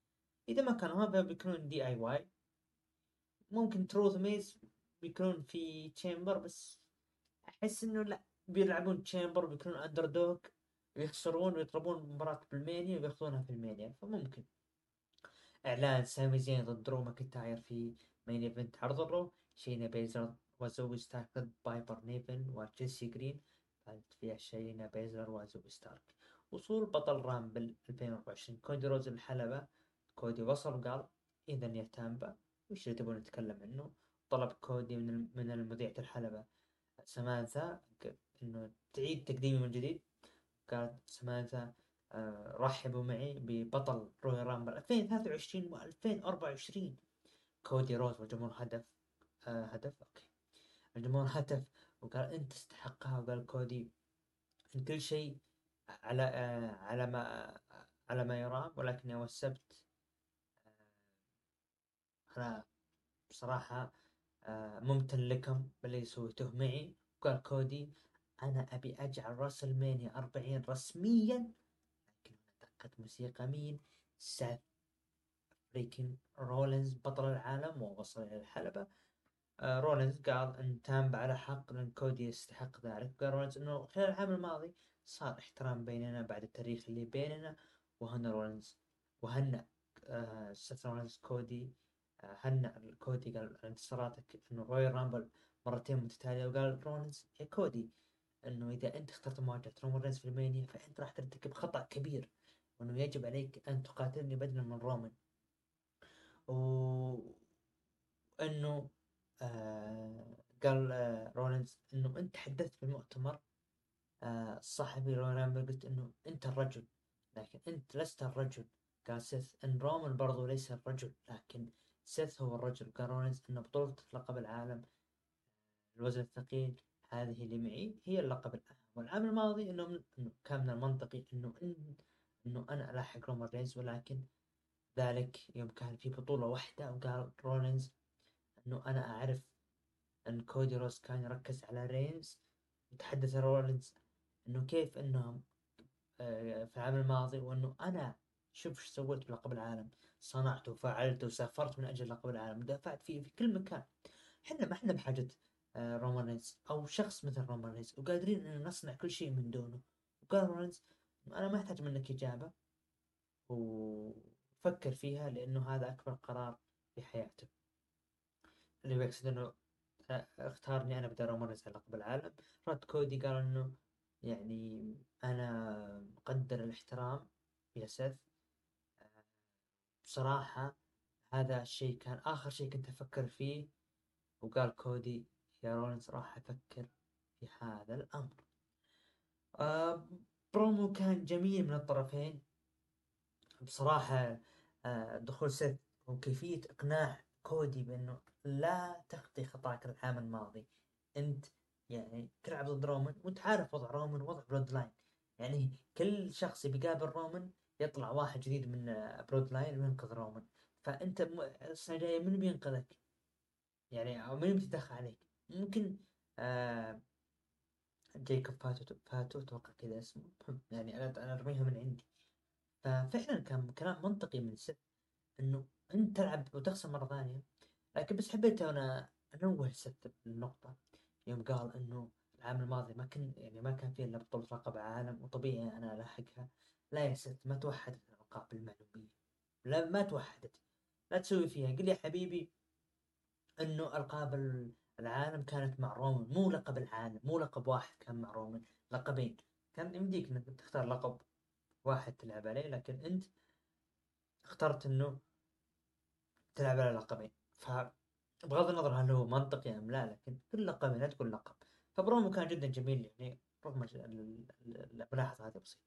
إذا ما كانوا هذا بيكونون دي اي واي ممكن تروث وميز بيكونون في تشامبر بس أحس إنه لا بيلعبون تشامبر بيكونون underdog ويخسرون ويطلبون مباراة بالمانيا وياخذونها في المانيا فممكن. إعلان سامي زين ضد درو ماكنتاير في main event عرض الرو. شينا بيزلر وزوي ضد بايبر نيفن وجيسي جرين. فازت فيها شينا بيزلر وزوي ستارك. وصول بطل رامبل 2024 كودي رودز الحلبة كودي وصل وقال إذا يا تامبا وش اللي تبون نتكلم عنه؟ طلب كودي من من المذيعة الحلبة سمانثا إنه تعيد تقديمي من جديد. قالت سمانثا آه، رحبوا معي ببطل رويال رامبل 2023 و 2024 كودي رودز والجمهور هتف آه هدف أوكي. الجمهور هتف وقال أنت تستحقها وقال كودي إن كل شيء على على ما على ما يرام ولكن يوم السبت أنا بصراحة ممتن لكم باللي سويتوه معي. وقال كودي أنا أبي أجعل راس المانيا 40 رسميا لكن دقة موسيقى مين؟ ساث freakin رولينز بطل العالم ووصل إلى الحلبة. آه رولينز قال إن تامبا على حق لأن كودي يستحق ذلك. قال رولينز إنه خلال العام الماضي صار احترام بيننا بعد التاريخ اللي بيننا وهنا رولينز وهنا آه سيث رولينز كودي آه هنا كودي قال انتصاراتك إنه رويال رامبل مرتين متتالية. وقال رولينز يا كودي إنه إذا أنت اخترت مواجهة رومان رينز في المانيا فأنت راح ترتكب خطأ كبير وإنه يجب عليك أن تقاتلني بدلا من رومان. و إنه قال آه رولينز إنه أنت تحدثت في المؤتمر آه الصحفي رولان قلت إنه أنت الرجل لكن أنت لست الرجل. قال سيث إن رومان برضو ليس الرجل لكن سيث هو الرجل. قال رولينز انه بطولة لقب العالم الوزن الثقيل هذه اللي معي هي اللقب الأهم والعام الماضي إنه إنه كان من المنطقي إنه إن إنه أنا ألاحق رومان رينز ولكن ذلك يوم كان في بطولة واحدة. وقال رولينز إنه أنا أعرف إن كودي روز كان يركز على رينز وتحدث رولينز إنه كيف إنهم آه، في العام الماضي وإنه أنا شوف إيش سويت بلقب العالم. صنعت وفعلت وسافرت من أجل لقب العالم ودافعت فيه في كل مكان. إحنا ما إحنا بحاجة آه، رومان رينز أو شخص مثل رومان رينز وقادرين ان نصنع كل شيء من دونه. وقال رولينز أنا ما أحتاج منك إجابة وفكر فيها لأنه هذا أكبر قرار في حياته. اللي بيقصد إنه آه، اختارني أنا بدل رومان رينز على لقب العالم رد كودي قال إنه يعني أنا مقدر الاحترام يا سيث بصراحة هذا الشيء كان آخر شيء كنت أفكر فيه وقال كودي يا رولنز راح أفكر في هذا الأمر. آه برومو كان جميل من الطرفين. بصراحة آه دخول سيث وكيفية إقناع كودي بإنه لا تخطي خطاك العام الماضي. انت يعني تلعب ضد رومان وانت عارف وضع رومان وضع Bloodline يعني كل شخص بيقابل رومان يطلع واحد جديد من Bloodline وينقذ رومان. فانت السنة الجاية من بينقذك؟ يعني أو من بيتدخل عليك؟ ممكن آه جيكوب فاتو فاتو أتوقع كذا اسمه. يعني أنا أنا أرميها من عندي. ففعلا كان كلام منطقي من ست إنه أنت تلعب وتخسر مرة ثانية. لكن بس حبيت أنا أنوه ست النقطة. يوم قال إنه العام الماضي ما كان يعني ما كان فيه إلا بطولة لقب عالم وطبيعي أنا ألاحقها. لا يا ست ما توحدت الألقاب المعلومية. لا ما توحدت. لا تسوي فيها. قل يا حبيبي إنه ألقاب العالم كانت مع رومان مو لقب العالم مو لقب واحد كان مع رومان لقبين. كان يمديك إنك تختار لقب واحد تلعب عليه لكن أنت اخترت إنه تلعب على لقبين. ف بغض النظر هل هو منطقي أم لا لكن كل لقب لا تقول لقب. فبرومو كان جدا جميل يعني رغم الملاحظة هذه بسيطة.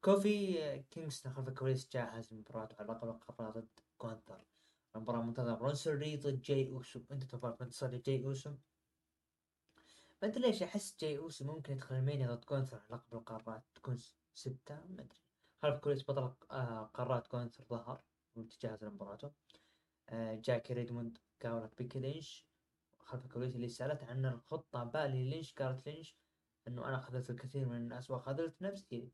كوفي كينغستون خلف الكواليس جاهز لمباراته على لقب القارات ضد كونتر المباراة منتظرة برونسون ري ضد جاي أوسو. أنت توقعت منتصر لجاي أوسو؟ ما أدري ليش أحس جاي أوسو ممكن يدخل المانيا ضد كونتر على لقب القارات. تكون ستة ما أدري. خلف الكواليس بطل آه، قارات كونتر ظهر وتجهز لمباراته. آه، جاكي ريدموند قالت بيكي لينش خلف الكواليس اللي سألت عن الخطة بيكي لينش قالت لينش إنه أنا خذلت الكثير من الناس وخذلت نفسي.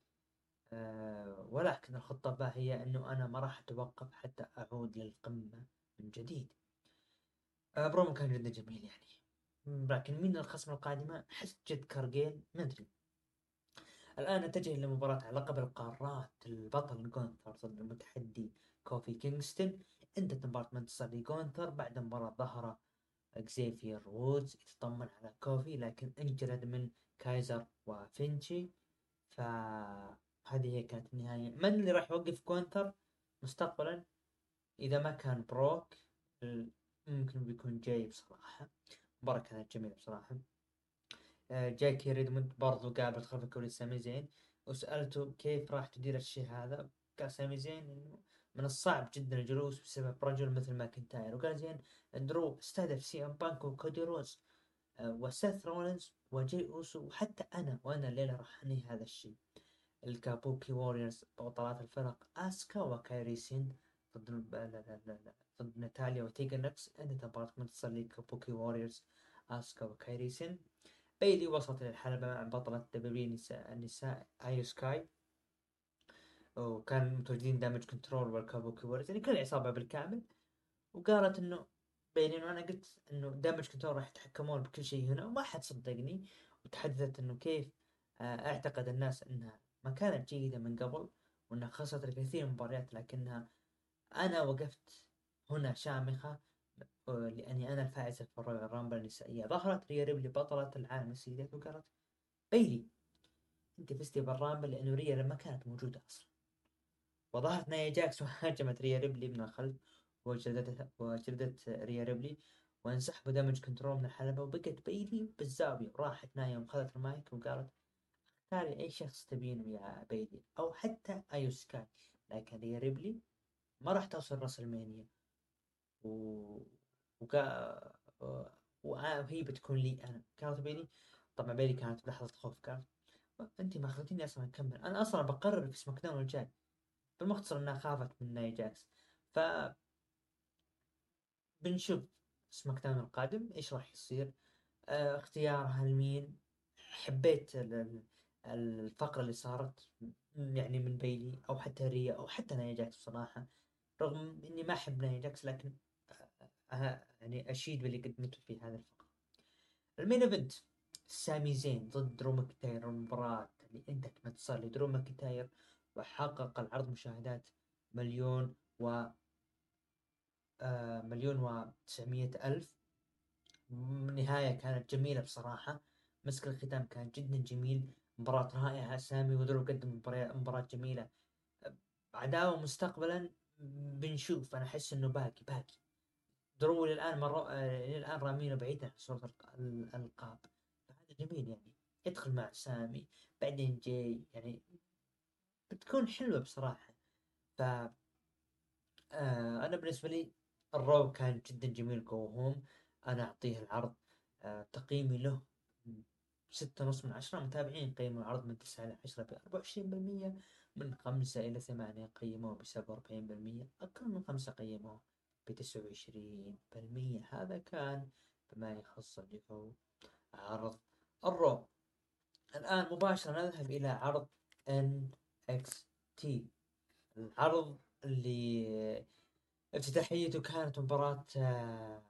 أه ولكن الخطة باء هي إنه أنا ما راح أتوقف حتى أعود للقمة من جديد. أه برومو كان جدا جميل يعني. لكن مين الخصم القادمة؟ أحس جيد كارجيل ما أدري. الآن نتجه لمباراة على لقب القارات البطل جونثر ضد المتحدي كوفي كينغستون. انتهت مباراة بانتصار لجونثر بعد مباراة ظهر اكزيفير وودز يتطمن على كوفي لكن انجلد من كايزر وفينشي. فهذه هي كانت النهاية. من اللي راح يوقف كونتر؟ مستقبلا إذا ما كان بروك ممكن بيكون جاي بصراحة. مباراة كانت جميلة بصراحة. آه، جاكي ريدموند برضو قابل خلف الكواليس سامي زين. وسألته كيف راح تدير الشيء هذا؟ قال سامي زين إنه من الصعب جدا الجلوس بسبب رجل مثل ماكنتاير. وقال زين درو استهدف سي إم بانك وكودي روز آه، وسيث رولينز وجي أوسو وحتى أنا وأنا الليلة راح أنهي هذا الشيء. ال Kabuki Warriors بطلات الفرق آسكا وكايري سين ضد لا لا لا لا ضد ناتاليا وتيجان نوكس انتهت مباراة بانتصار ل Kabuki Warriors آسكا وكايري سين. بيلي وصلت للحلبة مع بطلة دبليو النساء ايو سكاي. وكان متواجدين Damage Control وال Kabuki Warriors يعني كل العصابة بالكامل. وقالت إنه بيني وأنا قلت إنه Damage Control راح يتحكمون بكل شيء هنا. وما حد صدقني. وتحدثت إنه كيف آه، أعتقد الناس إنها ما كانت جيدة من قبل. وإنها خسرت الكثير من المباريات لكنها أنا وقفت هنا شامخة. لأني أنا الفائزة في ال Royal Rumble النسائية. ظهرت ريا ريبلي بطلة العالم السيدات. وقالت بيلي أنت فزتي بال Rumble لأنه ريا ما كانت موجودة أصلا. وظهرت نايا جاكس وهاجمت ريا ريبلي من الخلف وجلدت وجلدت ريا ريبلي وانسحبوا Damage Control من الحلبة وبقت بيلي بالزاوية. وراحت نايا وخذت المايك وقالت أختاري أي شخص تبينه يا بيلي أو حتى ايو سكاي. لكن ريا ريبلي ما راح توصل WrestleMania و... وقا... وهي بتكون لي أنا. كانت بيلي طبعا بيلي كانت بلحظة خوف. قالت انت ما خلتيني أصلا أكمل. أنا أصلا بقرر في SmackDown الجاي بالمختصر انها خافت من نايا جاكس. ف بنشوف SmackDown القادم إيش راح يصير. آه اختيارها لمين حبيت الفقرة اللي صارت يعني من بيلي أو حتى ريا أو حتى نايا جاكس بصراحة. رغم إني ما أحب نايا جاكس لكن أه يعني أشيد باللي قدمته في هذا الفقرة. ال main event. سامي زين ضد درو ماكنتاير المباراة اللي انتهت بانتصار لدرو ماكنتاير وحقق العرض مشاهدات مليون و آه مليون وتسعمية ألف. النهاية كانت جميلة بصراحة. مسك الختام كان جدا جميل. مباراة رائعة. سامي ودرو قدم مباراة جميلة. عداوة مستقبلا بنشوف. أنا أحس إنه باقي باقي. درو للآن مرة آه، للآن رامينه بعيدا عن صورة الألقاب. فهذا جميل يعني. يدخل مع سامي بعدين جاي يعني بتكون حلوة بصراحة. ف آه أنا بالنسبة لي ال Raw كان جدا جميل go home أنا أعطيه العرض آه تقييمي له ستة ونص من عشرة. متابعين قيموا العرض من تسعة إلى عشرة بأربعة وعشرين بالمية من خمسة إلى ثمانية قيموه بسبعة وأربعين بالمية. أقل من خمسة قيموه بتسعة وعشرين بالمية. هذا كان بما يخص اللي هو عرض الرو. الآن مباشرة نذهب إلى عرض NXT العرض اللي افتتاحيته كانت مباراة آه،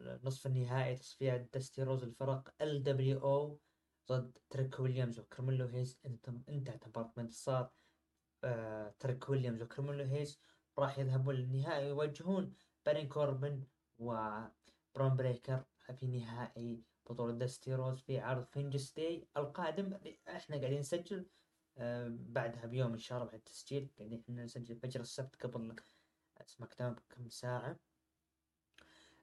نصف النهائي تصفية دستي روز الفرق LWO ضد تريك ويليامز وكرميلو هيز انتهت مباراة بانتصار آه تريك ويليامز وكرميلو هيز راح يذهبون للنهائي ويواجهون بارين كوربن وبرون بريكر في نهائي بطولة دستي روز في عرض Vengeance Day القادم. إحنا قاعدين نسجل بعدها بيوم ان شاء الله بعد التسجيل قاعدين إحنا نسجل فجر السبت قبل SmackDown بكم ساعة.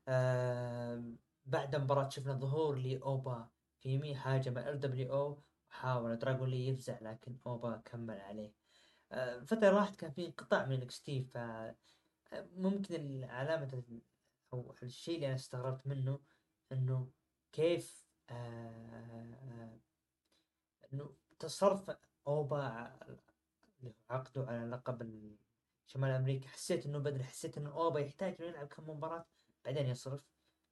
آه بعد المباراة شفنا ظهور لأوبا فيمي هاجم LWO وحاول دراجون لي يفزع لكن أوبا كمل عليه. آه فترة راحت كان في انقطاع من NXT ف آه، ممكن العلامة أو الشيء اللي أنا استغربت منه إنه كيف آه إنه تصرف أوبا عقده على لقب شمال أمريكا. حسيت إنه بدري حسيت إنه أوبا يحتاج إنه يلعب كم مباراة بعدين يصرف.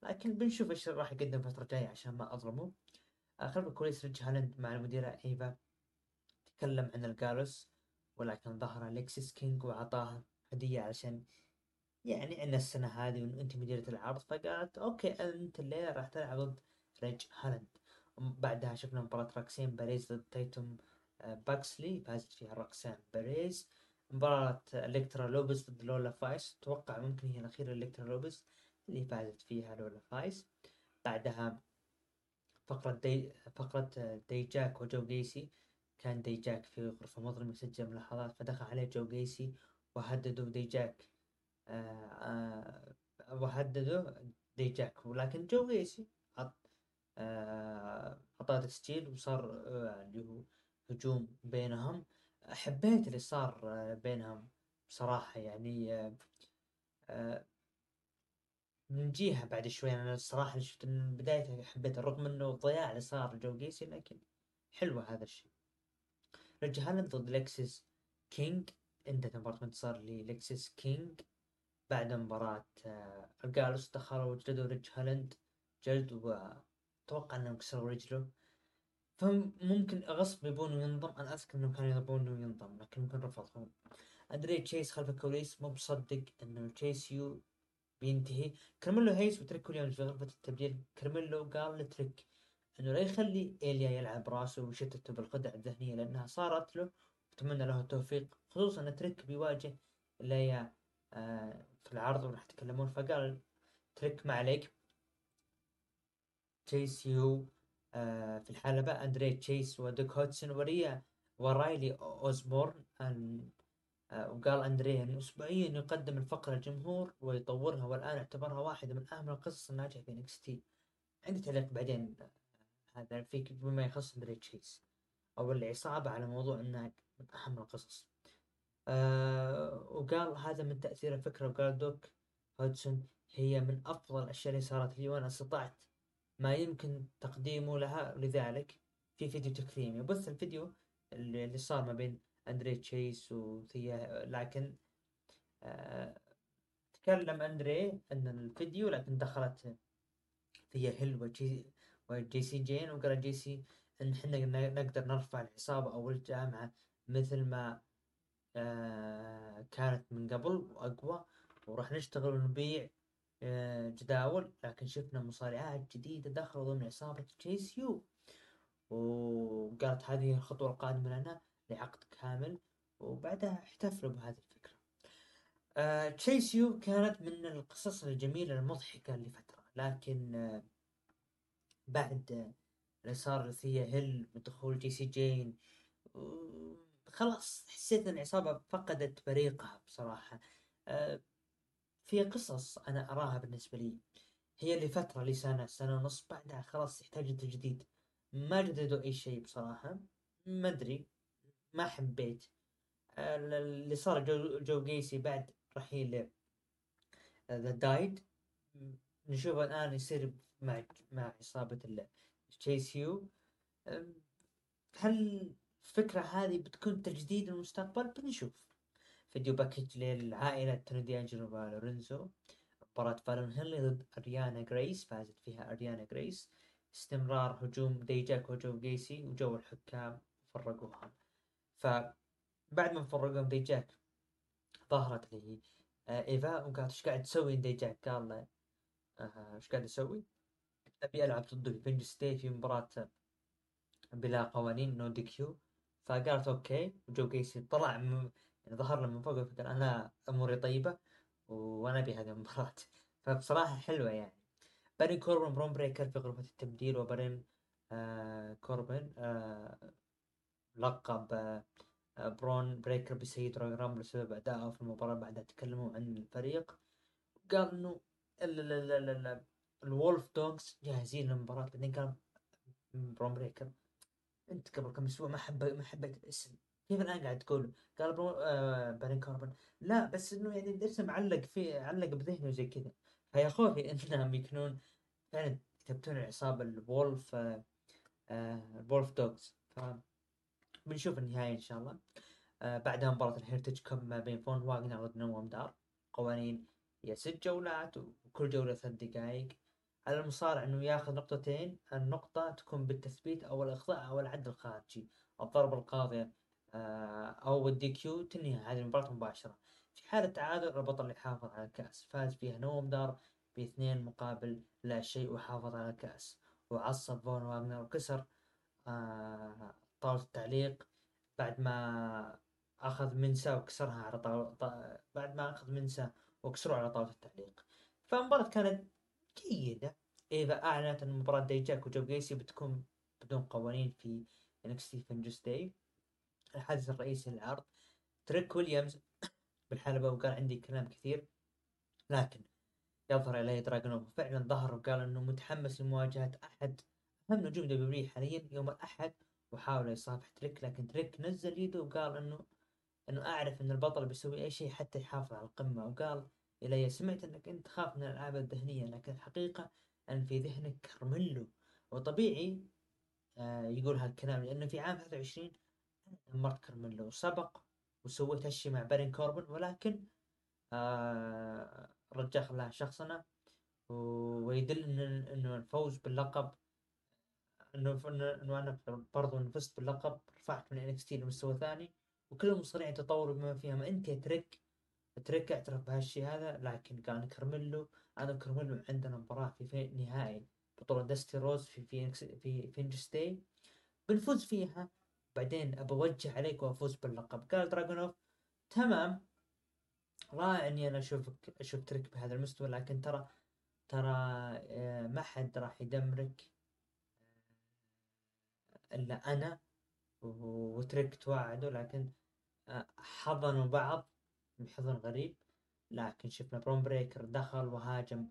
لكن بنشوف إيش راح يقدم الفترة الجاية عشان ما أظلمه. خلف الكواليس ريج هالاند مع المديرة إيفا. تكلم عن ال Gallus ولكن ظهر الكسيس كينج وعطاه هدية علشان يعني عندنا السنة هذه وإنه أنت مديرة العرض. فقالت okay أنت الليلة راح تلعب ضد ريج هالاند. بعدها شفنا مباراة راكسين باريز ضد تايتوم باكسلي فازت فيها راكسين باريز مباراة إلكترا لوبس ضد لولا فايس. أتوقع ممكن هي الأخيرة إلكترا لوبس اللي فازت فيها لولا فايس. بعدها فقرة دي فقرة دي جاك وجو جيسي. كان دي جاك في غرفة مظلمة يسجل ملاحظات فدخل عليه جو جيسي وهددوا دي جاك. آه وهددوا دي جاك. ولكن جو جيسي حط آه تسجيل وصار آه اللي هو هجوم بينهم. حبيت اللي صار آه، بينهم بصراحة يعني آه، آه، نجيها بعد شوي. أنا الصراحة شفت من بدايتها حبيت رغم إنه الضياع اللي صار جو جيسي لكن حلوة هذا الشيء. رجع هالاند ضد لكسس كينج. عنده مباراة انتصار للكسس كينج. بعد مباراة ال Gallus دخلوا وجلدوا ريج هالاند. جلد واتوقع إنهم كسروا رجله. فممكن غصب يبونه ينضم. أنا اذكر إنهم كانوا يبونه ينضم لكن ممكن رفضهم. أندري تشيس خلف الكواليس مو مصدق إنه Chase U بينتهي. كرميلو هيس وتريك ويليامز في غرفة التبديل. كرميلو قال لتريك إنه لا يخلي إيليا يلعب راسه ويشتته بالخدع الذهنية لأنها صارت له. أتمنى له التوفيق خصوصا إن تريك بيواجه إيليا آه في العرض وراح يتكلمون. فقال تريك ما عليك. Chase U في الحلبة أندري تشيس ودوك هدسون وريا ورايلي أوزبورن آه وقال أندري انه اسبوعيا يقدم الفقرة للجمهور ويطورها والآن اعتبرها واحدة من أهم القصص الناجحة في NXT. عندي تعليق بعدين آه، هذا فيك بما يخص أندري تشيس. أو العصابة على موضوع انها من أهم القصص. آه وقال هذا من تأثير الفكرة وقال دوك هودسون هي من أفضل الأشياء اللي صارت لي وأنا استطعت ما يمكن تقديمه لها لذلك في فيديو تكريمي بث الفيديو اللي صار ما بين أندري تشيس وثيا لكن آه تكلم أندري أن الفيديو لكن دخلت ثيا هيل وجي, وجي سي جين وقال جي سي إن إحنا نقدر نرفع العصابة أو الجامعة مثل ما آه كانت من قبل وأقوى وراح نشتغل ونبيع جداول لكن شفنا مصارعات جديدة دخلوا ضمن عصابة Chase U. وقالت هذه الخطوة القادمة لنا لعقد كامل وبعدها احتفلوا بهذه الفكرة. آه Chase U كانت من القصص الجميلة المضحكة لفترة لكن آه بعد اللي صار ثيا هيل ودخول جي سي جين خلاص حسيت إن العصابة فقدت بريقها بصراحة. في قصص أنا أراها بالنسبة لي. هي لفترة لسنة سنة ونص بعدها خلاص تحتاج تجديد. ما جددوا أي شيء بصراحة. ما أدري. ما حبيت. اللي صار جو, جو جيسي بعد رحيل The Dyad نشوف الآن يصير مع مع عصابة Chase U هل الفكرة هذه بتكون تجديد المستقبل؟ بنشوف. video package للعائلة توني دي أنجلو ولورينزو مباراة فالون هينلي ضد أريانا جريس فازت فيها أريانا جريس استمرار هجوم ديجاك وجو جيسي وجو الحكام فرقوها. فبعد ما فرقوهم ديجاك ظهرت لي آه، إيفا وقالت إيش قاعد تسوي؟ ديجاك قال له آه، إيش قاعد أسوي؟ أبي ألعب في Vengeance Day في مباراة بلا قوانين no DQ فقالت okay. وجو جيسي طلع. يعني ظهر من فوق فقال أنا أموري طيبة وأنا أبي هذه المباراة. فبصراحة حلوة يعني. بارون كوربن برون بريكر في غرفة التبديل وبارون آه كوربن آه لقب آه برون بريكر بسيد Royal Rumble بسبب أدائه في المباراة بعدها تكلموا عن الفريق. قال إنه ال Wolf Dogs جاهزين للمباراة. بعدين قال برون بريكر أنت قبل كم أسبوع ما حب ما حبيت الاسم. كيف الان قاعد تقول؟ قال برو آه بارون كوربن لا بس إنه يعني الاسم علق في علق بذهنه زي كذا. فيا خوفي إنهم يكونون فعلا يثبتون العصابة ال Wolf آه آه ال Wolf Dogs ف بنشوف النهاية إن شاء الله. آه بعدها مباراة ال Heritage Cup ما بين فون واغنر ضد نوم دار. قوانين هي ست جولات وكل جولة ثلاث دقائق على المصارع إنه ياخذ نقطتين. النقطة تكون بالتثبيت أو الاخضاع أو العد الخارجي. الضربة القاضية آه، أو ال DQ تنهي هذه المباراة مباشرة. في حالة تعادل البطل يحافظ على الكأس. فاز فيها نوم دار باثنين مقابل لا شيء وحافظ على الكأس. وعصب فون واغنر وكسر آه، طاولة التعليق. بعد ما أخذ منسى وكسرها على طاولة بعد ما أخذ منسى وكسروا على طاولة التعليق. فالمباراة كانت جيدة. إذا أعلنت أن مباراة ديجاك وجو غيسي بتكون بدون قوانين في NXT Vengeance Day الحادث الرئيسي للعرض تريك ويليامز بالحلبة وقال عندي كلام كثير لكن يظهر إليه دراجونوف فعلا ظهر وقال أنه متحمس لمواجهة أحد أهم نجوم WWE حاليا يوم الأحد وحاول يصافح تريك لكن تريك نزل يده وقال إنه إنه أعرف إن البطل بيسوي أي شيء حتى يحافظ على القمة وقال إلي سمعت إنك أنت تخاف من الألعاب الذهنية لكن الحقيقة أن في ذهنك كرميلو وطبيعي آه يقول هالكلام لأنه في عام 23 دمرت كرميلو وسبق وسويت هالشي مع بارون كوربن ولكن آه الرجال خلاها شخصنة ويدل إنه الفوز باللقب إنه أنا برضو فزت باللقب رفعت من NXT لمستوى ثاني وكل المصارعين تطوروا بما فيها. ما أنت تريك تريك اعترف بهالشيء هذا لكن كان كرميلو أنا وكرميلو عندنا مباراة في, نهائي بطولة Dusty Rhodes في في في Vengeance Day بنفوز فيها. بعدين أبي أوجه عليك وأفوز باللقب. قال دراجونوف تمام. رائع إني أنا أشوفك أشوف تريك بهذا المستوى لكن ترى ترى آه، ما حد راح يدمرك آه، إلا أنا وتريك توعدوا لكن آه، حضنوا بعض بحضن غريب. لكن شفنا برون بريكر دخل وهاجم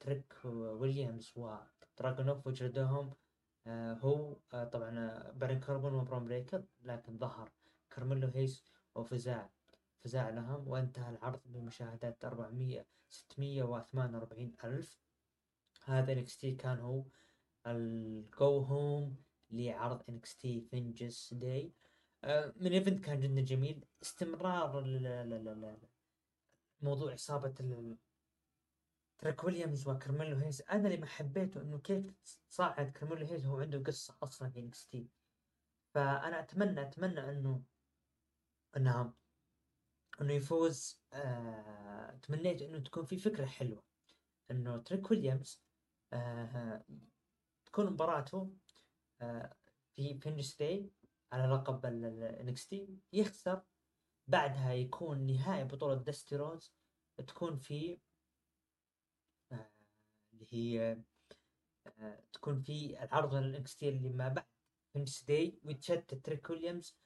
تريك ويليامز ودراجونوف وجلدهم هو طبعا بارون كوربن وبرون بريكر لكن ظهر كارميلو هيز وفزاع فزاع لهم وانتهى العرض بمشاهدات 400 648 ألف. هذا NXT كان هو ال go home لعرض NXT Vengeance Day main event كان جدا جميل. استمرار موضوع إصابة تريك ويليامز وكرميلو هيز أنا اللي ما حبيته إنه كيف صاعد كرميلو هيز هو عنده قصة أصلا في NXT فأنا أتمنى أتمنى إنه إنها إنه يفوز. آه تمنيت إنه تكون في فكرة حلوة. إنه تريك ويليامز آه تكون مباراته آه في Vengeance Day على لقب ال NXT يخسر. بعدها يكون نهائي بطولة Dusty Rhodes تكون في اللي هي آه تكون في العرض ال NXT اللي ما بعد Vengeance Day ويتشتت تريك ويليامز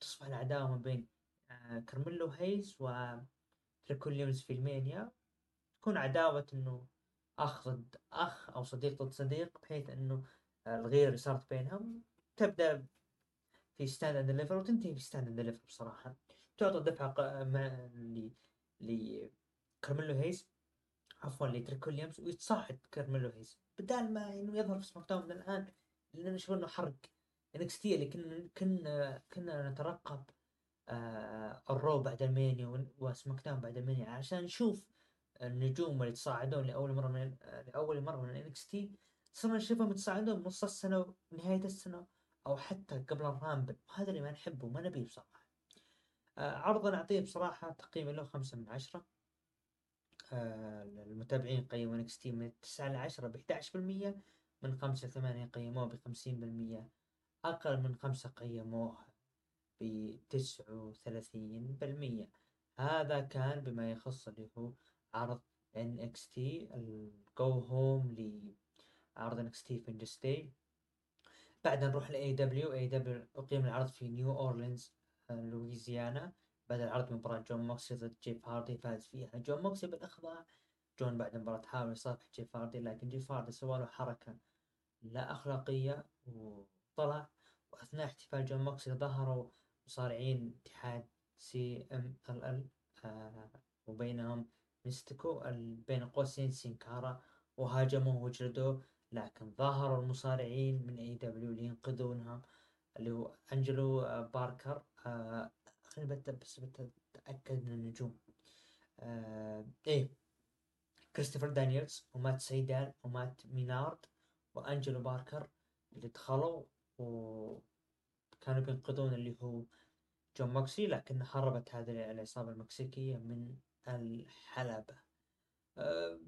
تصبح العداوة ما بين آه، كارميلو هيز وتريك ويليامز في ال Mania. تكون عداوة إنه أخ ضد أخ أو صديق ضد صديق بحيث إنه الغيرة اللي صارت بينهم. تبدأ في Stand and Deliver وتنتهي في Stand and Deliver بصراحة. تعطي دفعة ل ل كارميلو عفوا لتريك ويليامز ويتصاعد كارميلو هيز بدال ما إنه يظهر في SmackDown من الآن لأن نشوف إنه حرق NXT اللي كنا كنا كنا نترقب آه ال Raw بعد ال Mania و SmackDown بعد ال Mania عشان نشوف النجوم اللي تصاعدون لأول مرة من لأول مرة من NXT صرنا نشوفهم يتصاعدون نص السنة ونهاية السنة أو حتى قبل ال Rumble وهذا اللي ما نحبه ما نبيه بصراحة. آه عرض نعطيه بصراحة تقييم له خمسة من عشرة. المتابعين قيموا NXT من 9 ل 10 ب 11% من 5 ل 8 قيموه ب 50% أقل من خمسة قيموه بتسعة وثلاثين بالمية. هذا كان بما يخص اللي هو عرض NXT ال go home لعرض NXT Vengeance Day بعدها نروح ل AEW AEW أقيم العرض في نيو أورلينز لويزيانا. بعد العرض مباراة جون موكسلي ضد جيف هاردي فاز فيها. جون موكسلي بالإخضاع جون بعد المباراة حاول يصافح جيف هاردي لكن جيف هاردي سوى له حركة لا أخلاقية وطلع وأثناء احتفال جون موكسلي ظهروا مصارعين اتحاد CMLL آه وبينهم ميستيكو بين قوسين سينكارا وهاجموه وجلدوه لكن ظهروا المصارعين من AEW لينقذونها اللي هو أنجلو آه باركر آه خليني بس بتأكد من النجوم. آه إيه. كريستوفر دانييلز ومات سيدال ومات مينارد وأنجلو باركر اللي دخلوا و كانوا بينقذون اللي هو جون موكسلي لكن هربت هذه العصابة المكسيكية من الحلبة. أه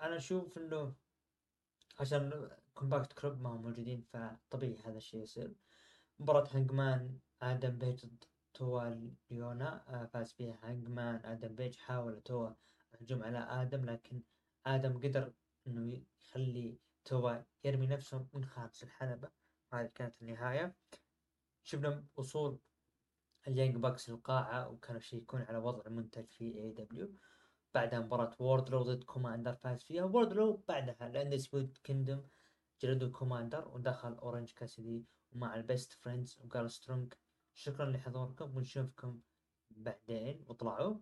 أنا أشوف إنه عشان Combat Club ما هم موجودين فطبيعي هذا الشيء يصير. مباراة هانجمان آدم بيج ضد توا ليونا آه فاز فيها هانجمان آدم بيج حاول توا الهجوم على آدم لكن آدم قدر إنه يخلي توا يرمي نفسه من خارج الحلبة. هذه كانت النهاية. شفنا وصول ال Young Bucks للقاعة وكانوا يشيكون على وضع منتج في AEW بعدها مباراة ووردلو ضد كوماندر فاز فيها. ووردلو بعدها ال Undisputed Kingdom جلدوا كوماندر ودخل اورنج كاسدي ومع ال Best Friends وقال سترونج شكرا لحضوركم ونشوفكم بعدين وطلعوا.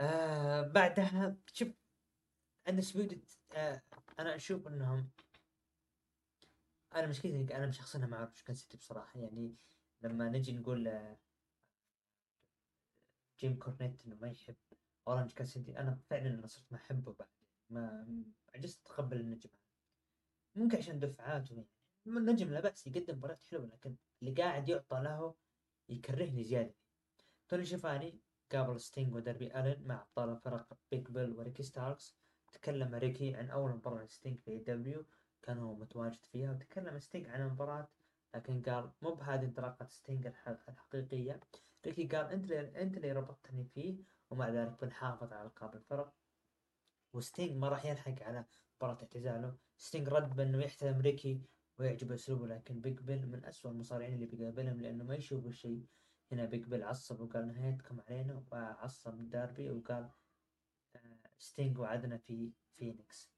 آه بعدها شوف عند سبيد آه أنا أشوف إنهم أنا مشكلتي أنا شخصيا مع اورنج كاسدي بصراحة. يعني لما نجي نقول جيم كورنيت إنه ما يحب اورنج كاسدي أنا فعلا أنا صرت ما أحبه بعد. ما عجزت أتقبل النجم ممكن عشان دفعاته يعني. النجم لا بأس يقدم مباريات حلوة لكن اللي قاعد يعطى له يكرهني زيادة. توني شيفاني قابل ستينج ودربي ألن مع أبطال الفرق بيج بيل وريكي ستاركس تكلم ريكي عن أول مباراة ستينج في دبليو كان هو متواجد فيها وتكلم ستينج عن المباراة لكن قال مو بهذه انطلاقة ستينج الحقيقية. ريكي قال أنت اللي أنت اللي ربطتني فيه ومع ذلك بنحافظ على القاب الفرق وستينج ما راح يلحق على مباراة اعتزاله. ستينج رد بأنه يحترم ريكي ويعجب أسلوبه لكن بيج بيل من أسوأ المصارعين اللي بيقابلهم لأنه ما يشوفوا شيء هنا بيج بيل عصب وقال نهايتكم علينا وعصب داربي وقال آه ستينج وعدنا في فينيكس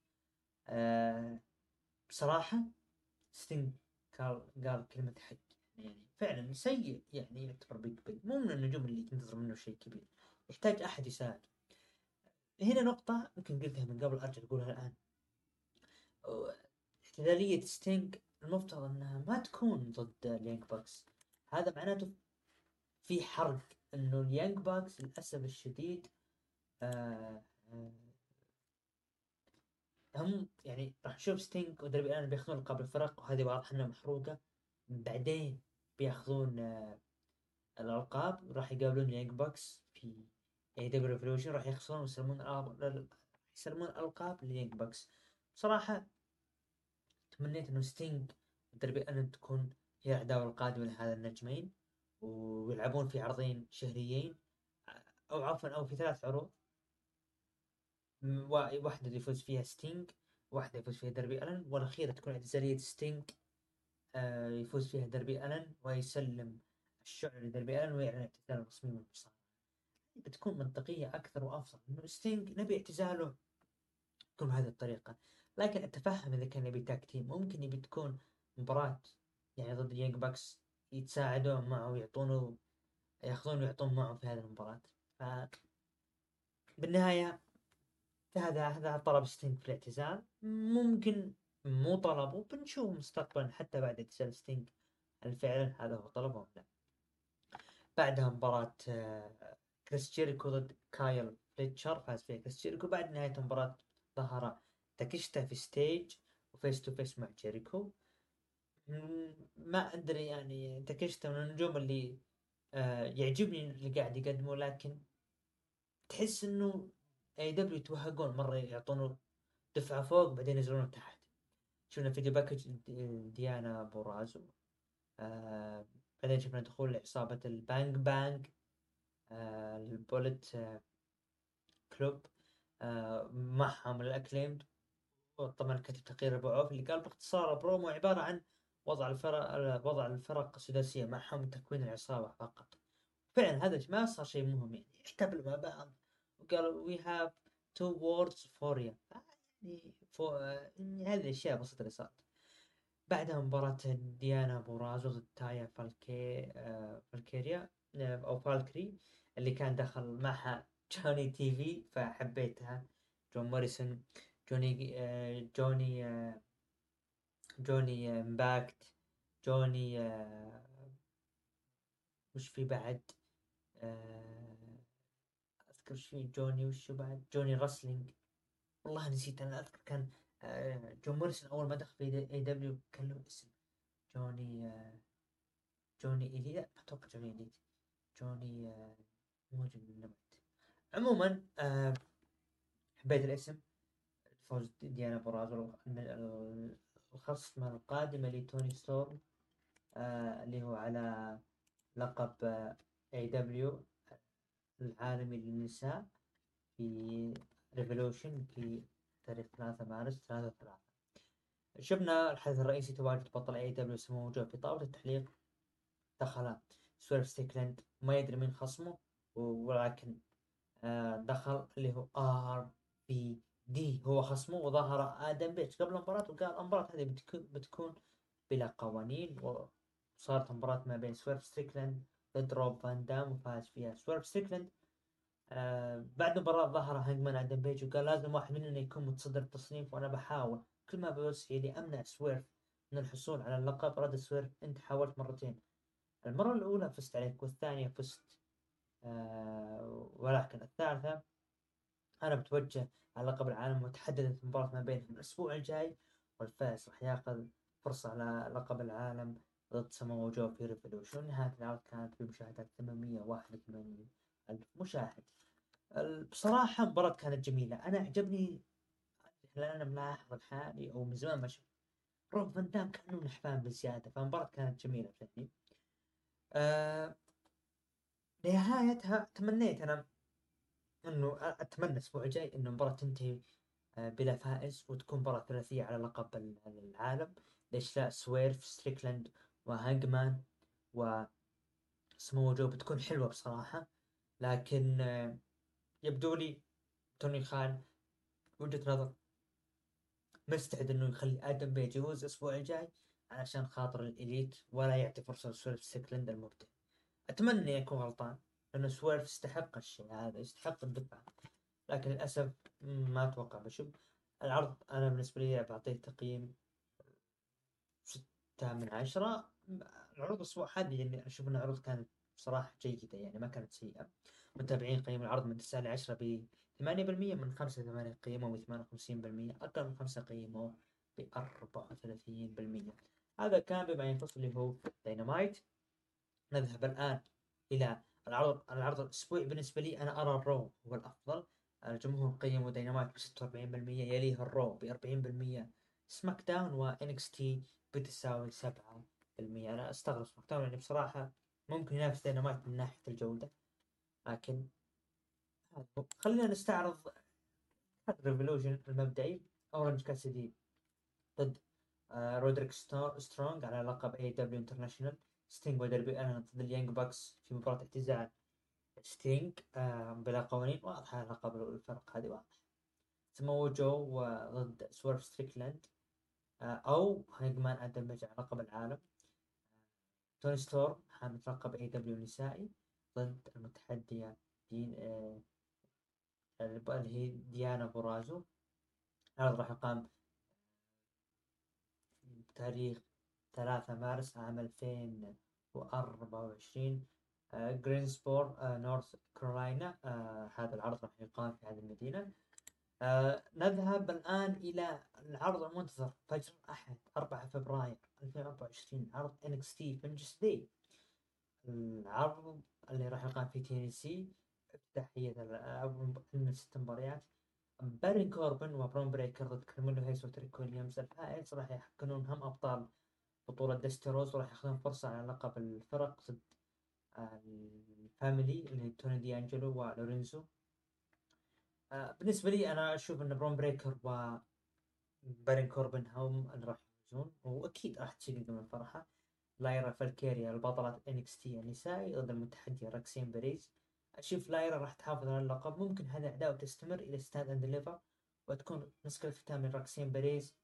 آه بصراحة ستينج قال قال كلمة حق. يعني فعلا سيء يعني يعتبر بيج بيل مو من النجوم اللي تنتظر منه شيء كبير. يحتاج أحد يساعد. هنا نقطة يمكن قلتها من قبل أرجع أقولها الآن. احتفالية ستينج المفترض إنها ما تكون ضد ال Young Bucks. هذا معناته في حرق إنه ال Young Bucks للأسف الشديد آه آه هم يعني راح نشوف ستينج ودربي الان بياخذون القاب الفرق وهذه واضح إنها محروقة. بعدين بياخذون آه الألقاب راح يقابلون ال Young Bucks في AEW Revolution راح يخسرون ويسلمون يسلمون الالقاب لل Young Bucks. بصراحة تمنيت إنه ستينج دربي الن تكون هي العداوة القادمة لهذا النجمين ويلعبون في عرضين شهريين أو عفوا أو في ثلاث عروض. واحدة يفوز فيها ستينج واحدة يفوز فيها دربي الن والأخيرة تكون اعتزالية ستينج آه، يفوز فيها دربي الن ويسلم الشعلة لدربي الن ويعلن اعتزاله الرسمي من المصارعة بتكون منطقية أكثر وأفضل. إنه ستينج نبي اعتزاله يكون بهذه الطريقة. لكن اتفهم إذا كان يبي tag team ممكن يبي تكون مباراة يعني ضد ال Young Bucks يتساعدون معه ويعطونه ياخذون ويعطون معه في هذه المباراة. ف بالنهاية هذا هذا طلب ستينج في الاعتزال. ممكن مو طلبه بنشوف مستقبلا حتى بعد اعتزال ستينج هل فعلا هذا هو طلبه ولا لا. بعدها مباراة آه، كريس جيريكو ضد كايل فليتشر فاز فيها كريس جيريكو. بعد نهاية المباراة ظهر تاكيشتا في stage و face to face مع جيريكو. ما أدري يعني تاكيشتا من النجوم اللي آه يعجبني اللي قاعد يقدمه لكن تحس إنه AEW يتوهقون مرة يعطونه دفعة فوق بعدين ينزلونه تحت. شفنا video package ديانا بورازو. آه بعدين شفنا دخول عصابة ال Bang Bang آه ال Bullet آه Club. معهم ال Acclaimed. طبعا كتب تقرير أبو عوف اللي قال باختصار برومو عبارة عن وضع الفرق وضع الفرق السداسية معهم تكوين العصابة فقط. فعلا هذا ما صار شيء مهم يعني. احتفلوا مع بعض وقالوا we have two words for ya يعني هذه الاشياء بسيطة اللي صارت. بعدها مباراة ديانا بورازو ضد تايا فالكي آه فالكيريا آه أو فالكري اللي كان دخل معها جوني تي في فحبيتها. جون موريسون. جوني جوني جوني امباكت جوني وش في بعد؟ أذكر وش في جوني وش بعد؟ جوني رسلينج والله نسيت أنا أذكر كان جون موريسون أول ما دخل في AEW كان له اسم. جوني جوني إلي لا أتوقع جوني إليت جوني موجود من عموما حبيت الاسم. فوز ديانا بورازو الخصم القادمة لتوني ستورم آه اللي هو على لقب AEW العالمي للنساء في Revolution في تاريخ 3 مارس 3 3 شفنا الحدث الرئيسي تواجد بطل AEW سمو جو في طاولة التعليق. دخل سويرف ستريكلاند ما يدري من خصمه ولكن آه دخل اللي هو RVD هو خصمه وظهر آدم بيج قبل المباراة وقال المباراة هذه بتكون بتكون بلا قوانين وصارت مباراة ما بين سويرف ستريكلاند ضد روب فان دام وفاز فيها سويرف ستريكلاند. آه بعد المباراة ظهر هانجمان آدم بيج وقال لازم واحد مننا يكون متصدر التصنيف وأنا بحاول. كل ما بوسعي لي امنع سويرف من الحصول على اللقب رد سويرف أنت حاولت مرتين. المرة الأولى فزت عليك والثانية فزت. آه ولكن الثالثة أنا بتوجه على لقب العالم وتحددت المباراة ما بينهم. الأسبوع الجاي والفائز راح ياخذ فرصة على لقب العالم ضد سمو جو في Revolution نهاية العرض كانت بمشاهدات 881 ألف مشاهد. بصراحة المباراة كانت جميلة. أنا عجبني لأن أنا ملاحظ الحالي أو من زمان ما شفت روب فان دام كأنه نحفان بزيادة فالمباراة كانت جميلة بشكل آه نهايتها تمنيت. أنا إنه أتمنى الأسبوع الجاي إنه المباراة تنتهي آه، بلا فائز وتكون مباراة ثلاثية على لقب العالم. ليش لا؟ سويرف ستريكلاند وهانجمان و سمو جو بتكون حلوة بصراحة. لكن آه، يبدو لي توني خان وجهة نظر مستعد إنه يخلي آدم بيج يفوز الأسبوع الجاي علشان خاطر ال Elite ولا يعطي فرصة لسويرف ستريكلاند المبدع. أتمنى يكون غلطان. لأنه سويرف يستحق الشيء هذا يستحق الدفعة. لكن للأسف ما أتوقع. بشوف العرض أنا بالنسبة لي بعطيه تقييم ستة من عشرة. العروض الأسبوع هذه يعني أشوف أن العروض كانت بصراحة جيدة يعني ما كانت سيئة. متابعين قيموا العرض من تسعة لعشرة ب 8% من خمسة ثمانية قيموا ب 58% أقل من خمسة قيموا ب 34% هذا كان بما يخص اللي هو دينامايت نذهب الآن إلى العرض العرض الأسبوعي بالنسبة لي أنا أرى ال Raw هو الأفضل. الجمهور قيموا دينامايت ب 46% يليه ال Raw ب 40% SmackDown و NXT بتساوي 7% أنا أستغرب SmackDown يعني بصراحة ممكن ينافس دينامايت من ناحية الجودة لكن خلينا نستعرض Revolution المبدئي. أورنج كاسدي ضد آه، رودريك سترونج على لقب AEW International ستينج ودربي الن ضد ال Young Bucks في مباراة اعتزال. ستينج آه، بلا قوانين واضحة لقب الفرق هذه واضحة. سمو جو آه، ضد سويرف ستريكلاند آه، أو هانجمان آدم بيج على لقب العالم. توني ستورم حامل لقب AEW نسائي ضد المتحدية دين اللي هي ديانا بورازو. العرض راح يقام بتاريخ 3 مارس عام 2024 آه، جرينسبورو آه، نورث كارولاينا آه، هذا العرض راح يقام في هذه المدينة. نذهب الآن إلى العرض المنتظر فجر الأحد 4 فبراير 2024 عرض NXT فنجس دي العرض اللي راح يقام في تينيسي تحية من ست مباريات. باري كوربن وبرون بريكر ضد كريمونو هيس وتريك ويليامز. الفائز راح يحقنون هم أبطال بطولة ديستروز وراح ياخذون فرصة على لقب الفرق ضد الفاميلي اللي توني دي انجلو ولورينزو. آه، بالنسبة لي أنا أشوف أن برون بريكر و بارون كوربن هم اللي راح يفوزون وأكيد راح تصير من الفرحة. لايرا فالكيريا البطلة NXT النسائي ضد المتحدية راكسين بيريز أشوف لايرا راح تحافظ على اللقب. ممكن هذا العداوة تستمر إلى Stand and Deliver وتكون نسخة الختام من راكسين بيريز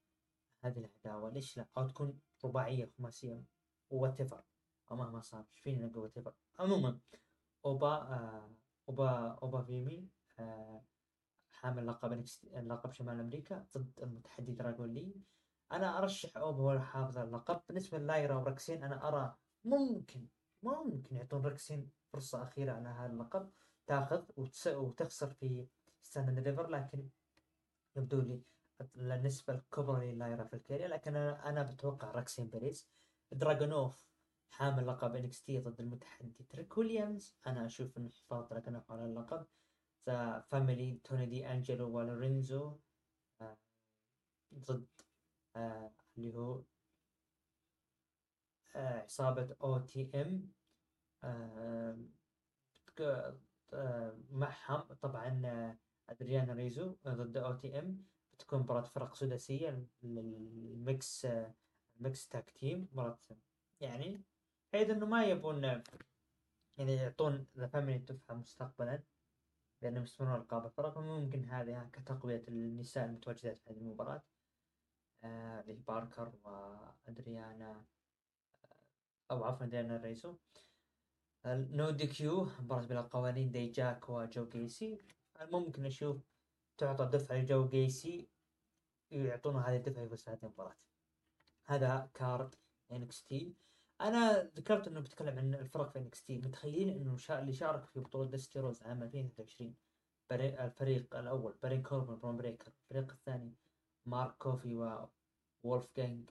هذه العداوة ليش لا؟ أو تكون رباعية خماسية whatever أو مهما صار إيش فيني نقول whatever عموما أوبا آه أوبا أوبا فيمي آه حامل لقب لقب شمال أمريكا ضد المتحدي دراجون لي. أنا أرشح أوبا هو حافظ اللقب. بالنسبة للايرا وركسين أنا أرى ممكن ممكن يعطون ركسين فرصة أخيرة على هذا اللقب. تأخذ وتخسر في Stand Deliver لكن يبدو لي النسبة الكبرى للايرا فالكيريا لكن أنا, أنا بتوقع راكسين بيريز. دراجونوف حامل لقب NXT ضد المتحدي تريك ويليامز. أنا أشوف إن حفاظ دراجونوف على اللقب. فاميلي توني دي أنجلو ولورينزو آه، ضد آه، اللي هو آه، عصابة OTM. معهم طبعا ادريانا ريزو ضد OTM. تكون مباراة فرق سداسية ال mix ال mixed tag team مباراة يعني بحيث إنه ما يبون يعني يعطون The Family تفهم مستقبلا لأنهم يستمرون ألقاب الفرق ممكن هذه كتقوية النساء المتواجدات في هذه المباراة. آه باركر وأدريانا آه، أو عفوا ديانا ريسو no DQ مباراة بلا قوانين ديجاك وجو جيسي ممكن أشوف تعطى دفعة لجو جيسي يعطونه هذه الدفعة في هذه المباراة هذا كارد إنكس تي. أنا ذكرت إنه بتكلم عن الفرق في إنكس تي. متخيلين إنه شا... اللي شارك في بطولة دستيروز عام 2023 بري... الفريق الأول بري كوربن برون بريكر. الفريق الثاني مارك كوفي و وولف جانج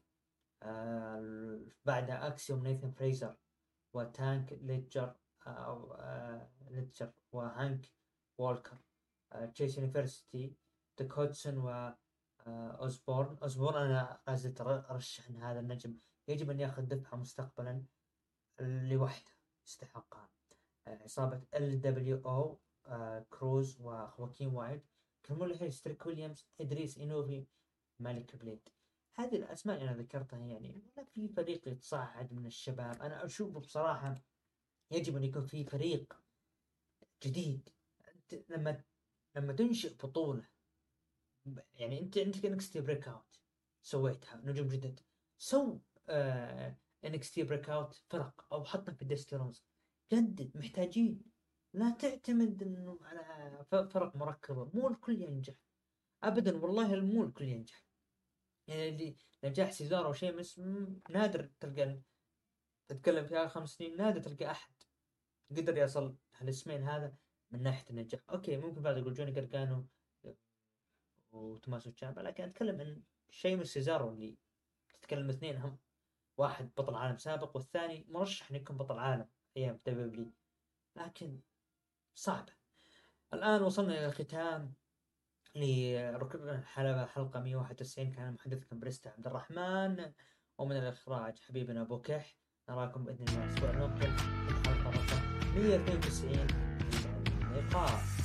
آه بعدها أكسيوم نيثن فريزر وتانك ليدجر أو آه ليدجر وهانك والكر آه تشيس يونيفرستي دكوتسون و آه اوزبورن اوزبورن أنا لازلت ارشح إن هذا النجم يجب أن يأخذ دفعة مستقبلا لوحده يستحقها. عصابه ال دبليو أو كروز وخواكين وايد كمول هيل ستريك ويليامز ادريس انوفي مالك بليد هذه الأسماء اللي أنا ذكرتها يعني في فريق يتصاعد من الشباب. أنا أشوف بصراحة يجب أن يكون في فريق جديد. لما لما تنشئ بطولة يعني أنت عندك NXT Breakout سويتها نجوم جدد. سو آه تي Breakout فرق أو حطها في الدستي رودز جدد محتاجين. لا تعتمد إنه على فرق مركبة. مو الكل ينجح. ابدا والله مو الكل ينجح. يعني اللي نجاح سيزارو وشيمس نادر تلقى تتكلم في اخر خمس سنين نادر تلقى أحد. قدر يصل هالاسمين هذا. من ناحية النجاح okay ممكن بعد يقول جوني جرجانو وتوماسو تشامبا لكن أتكلم عن شيمس سيزارو اللي تتكلم اثنين هم واحد بطل عالم سابق والثاني مرشح إنه يكون بطل عالم أيام دبليو لكن صعبه الآن وصلنا إلى الختام لحلقة حلقة 191 كان محدثكم بريستا عبد الرحمن. ومن الإخراج حبيبنا أبو كح. نراكم بإذن الله الأسبوع المقبل في الحلقة رقم 192 apart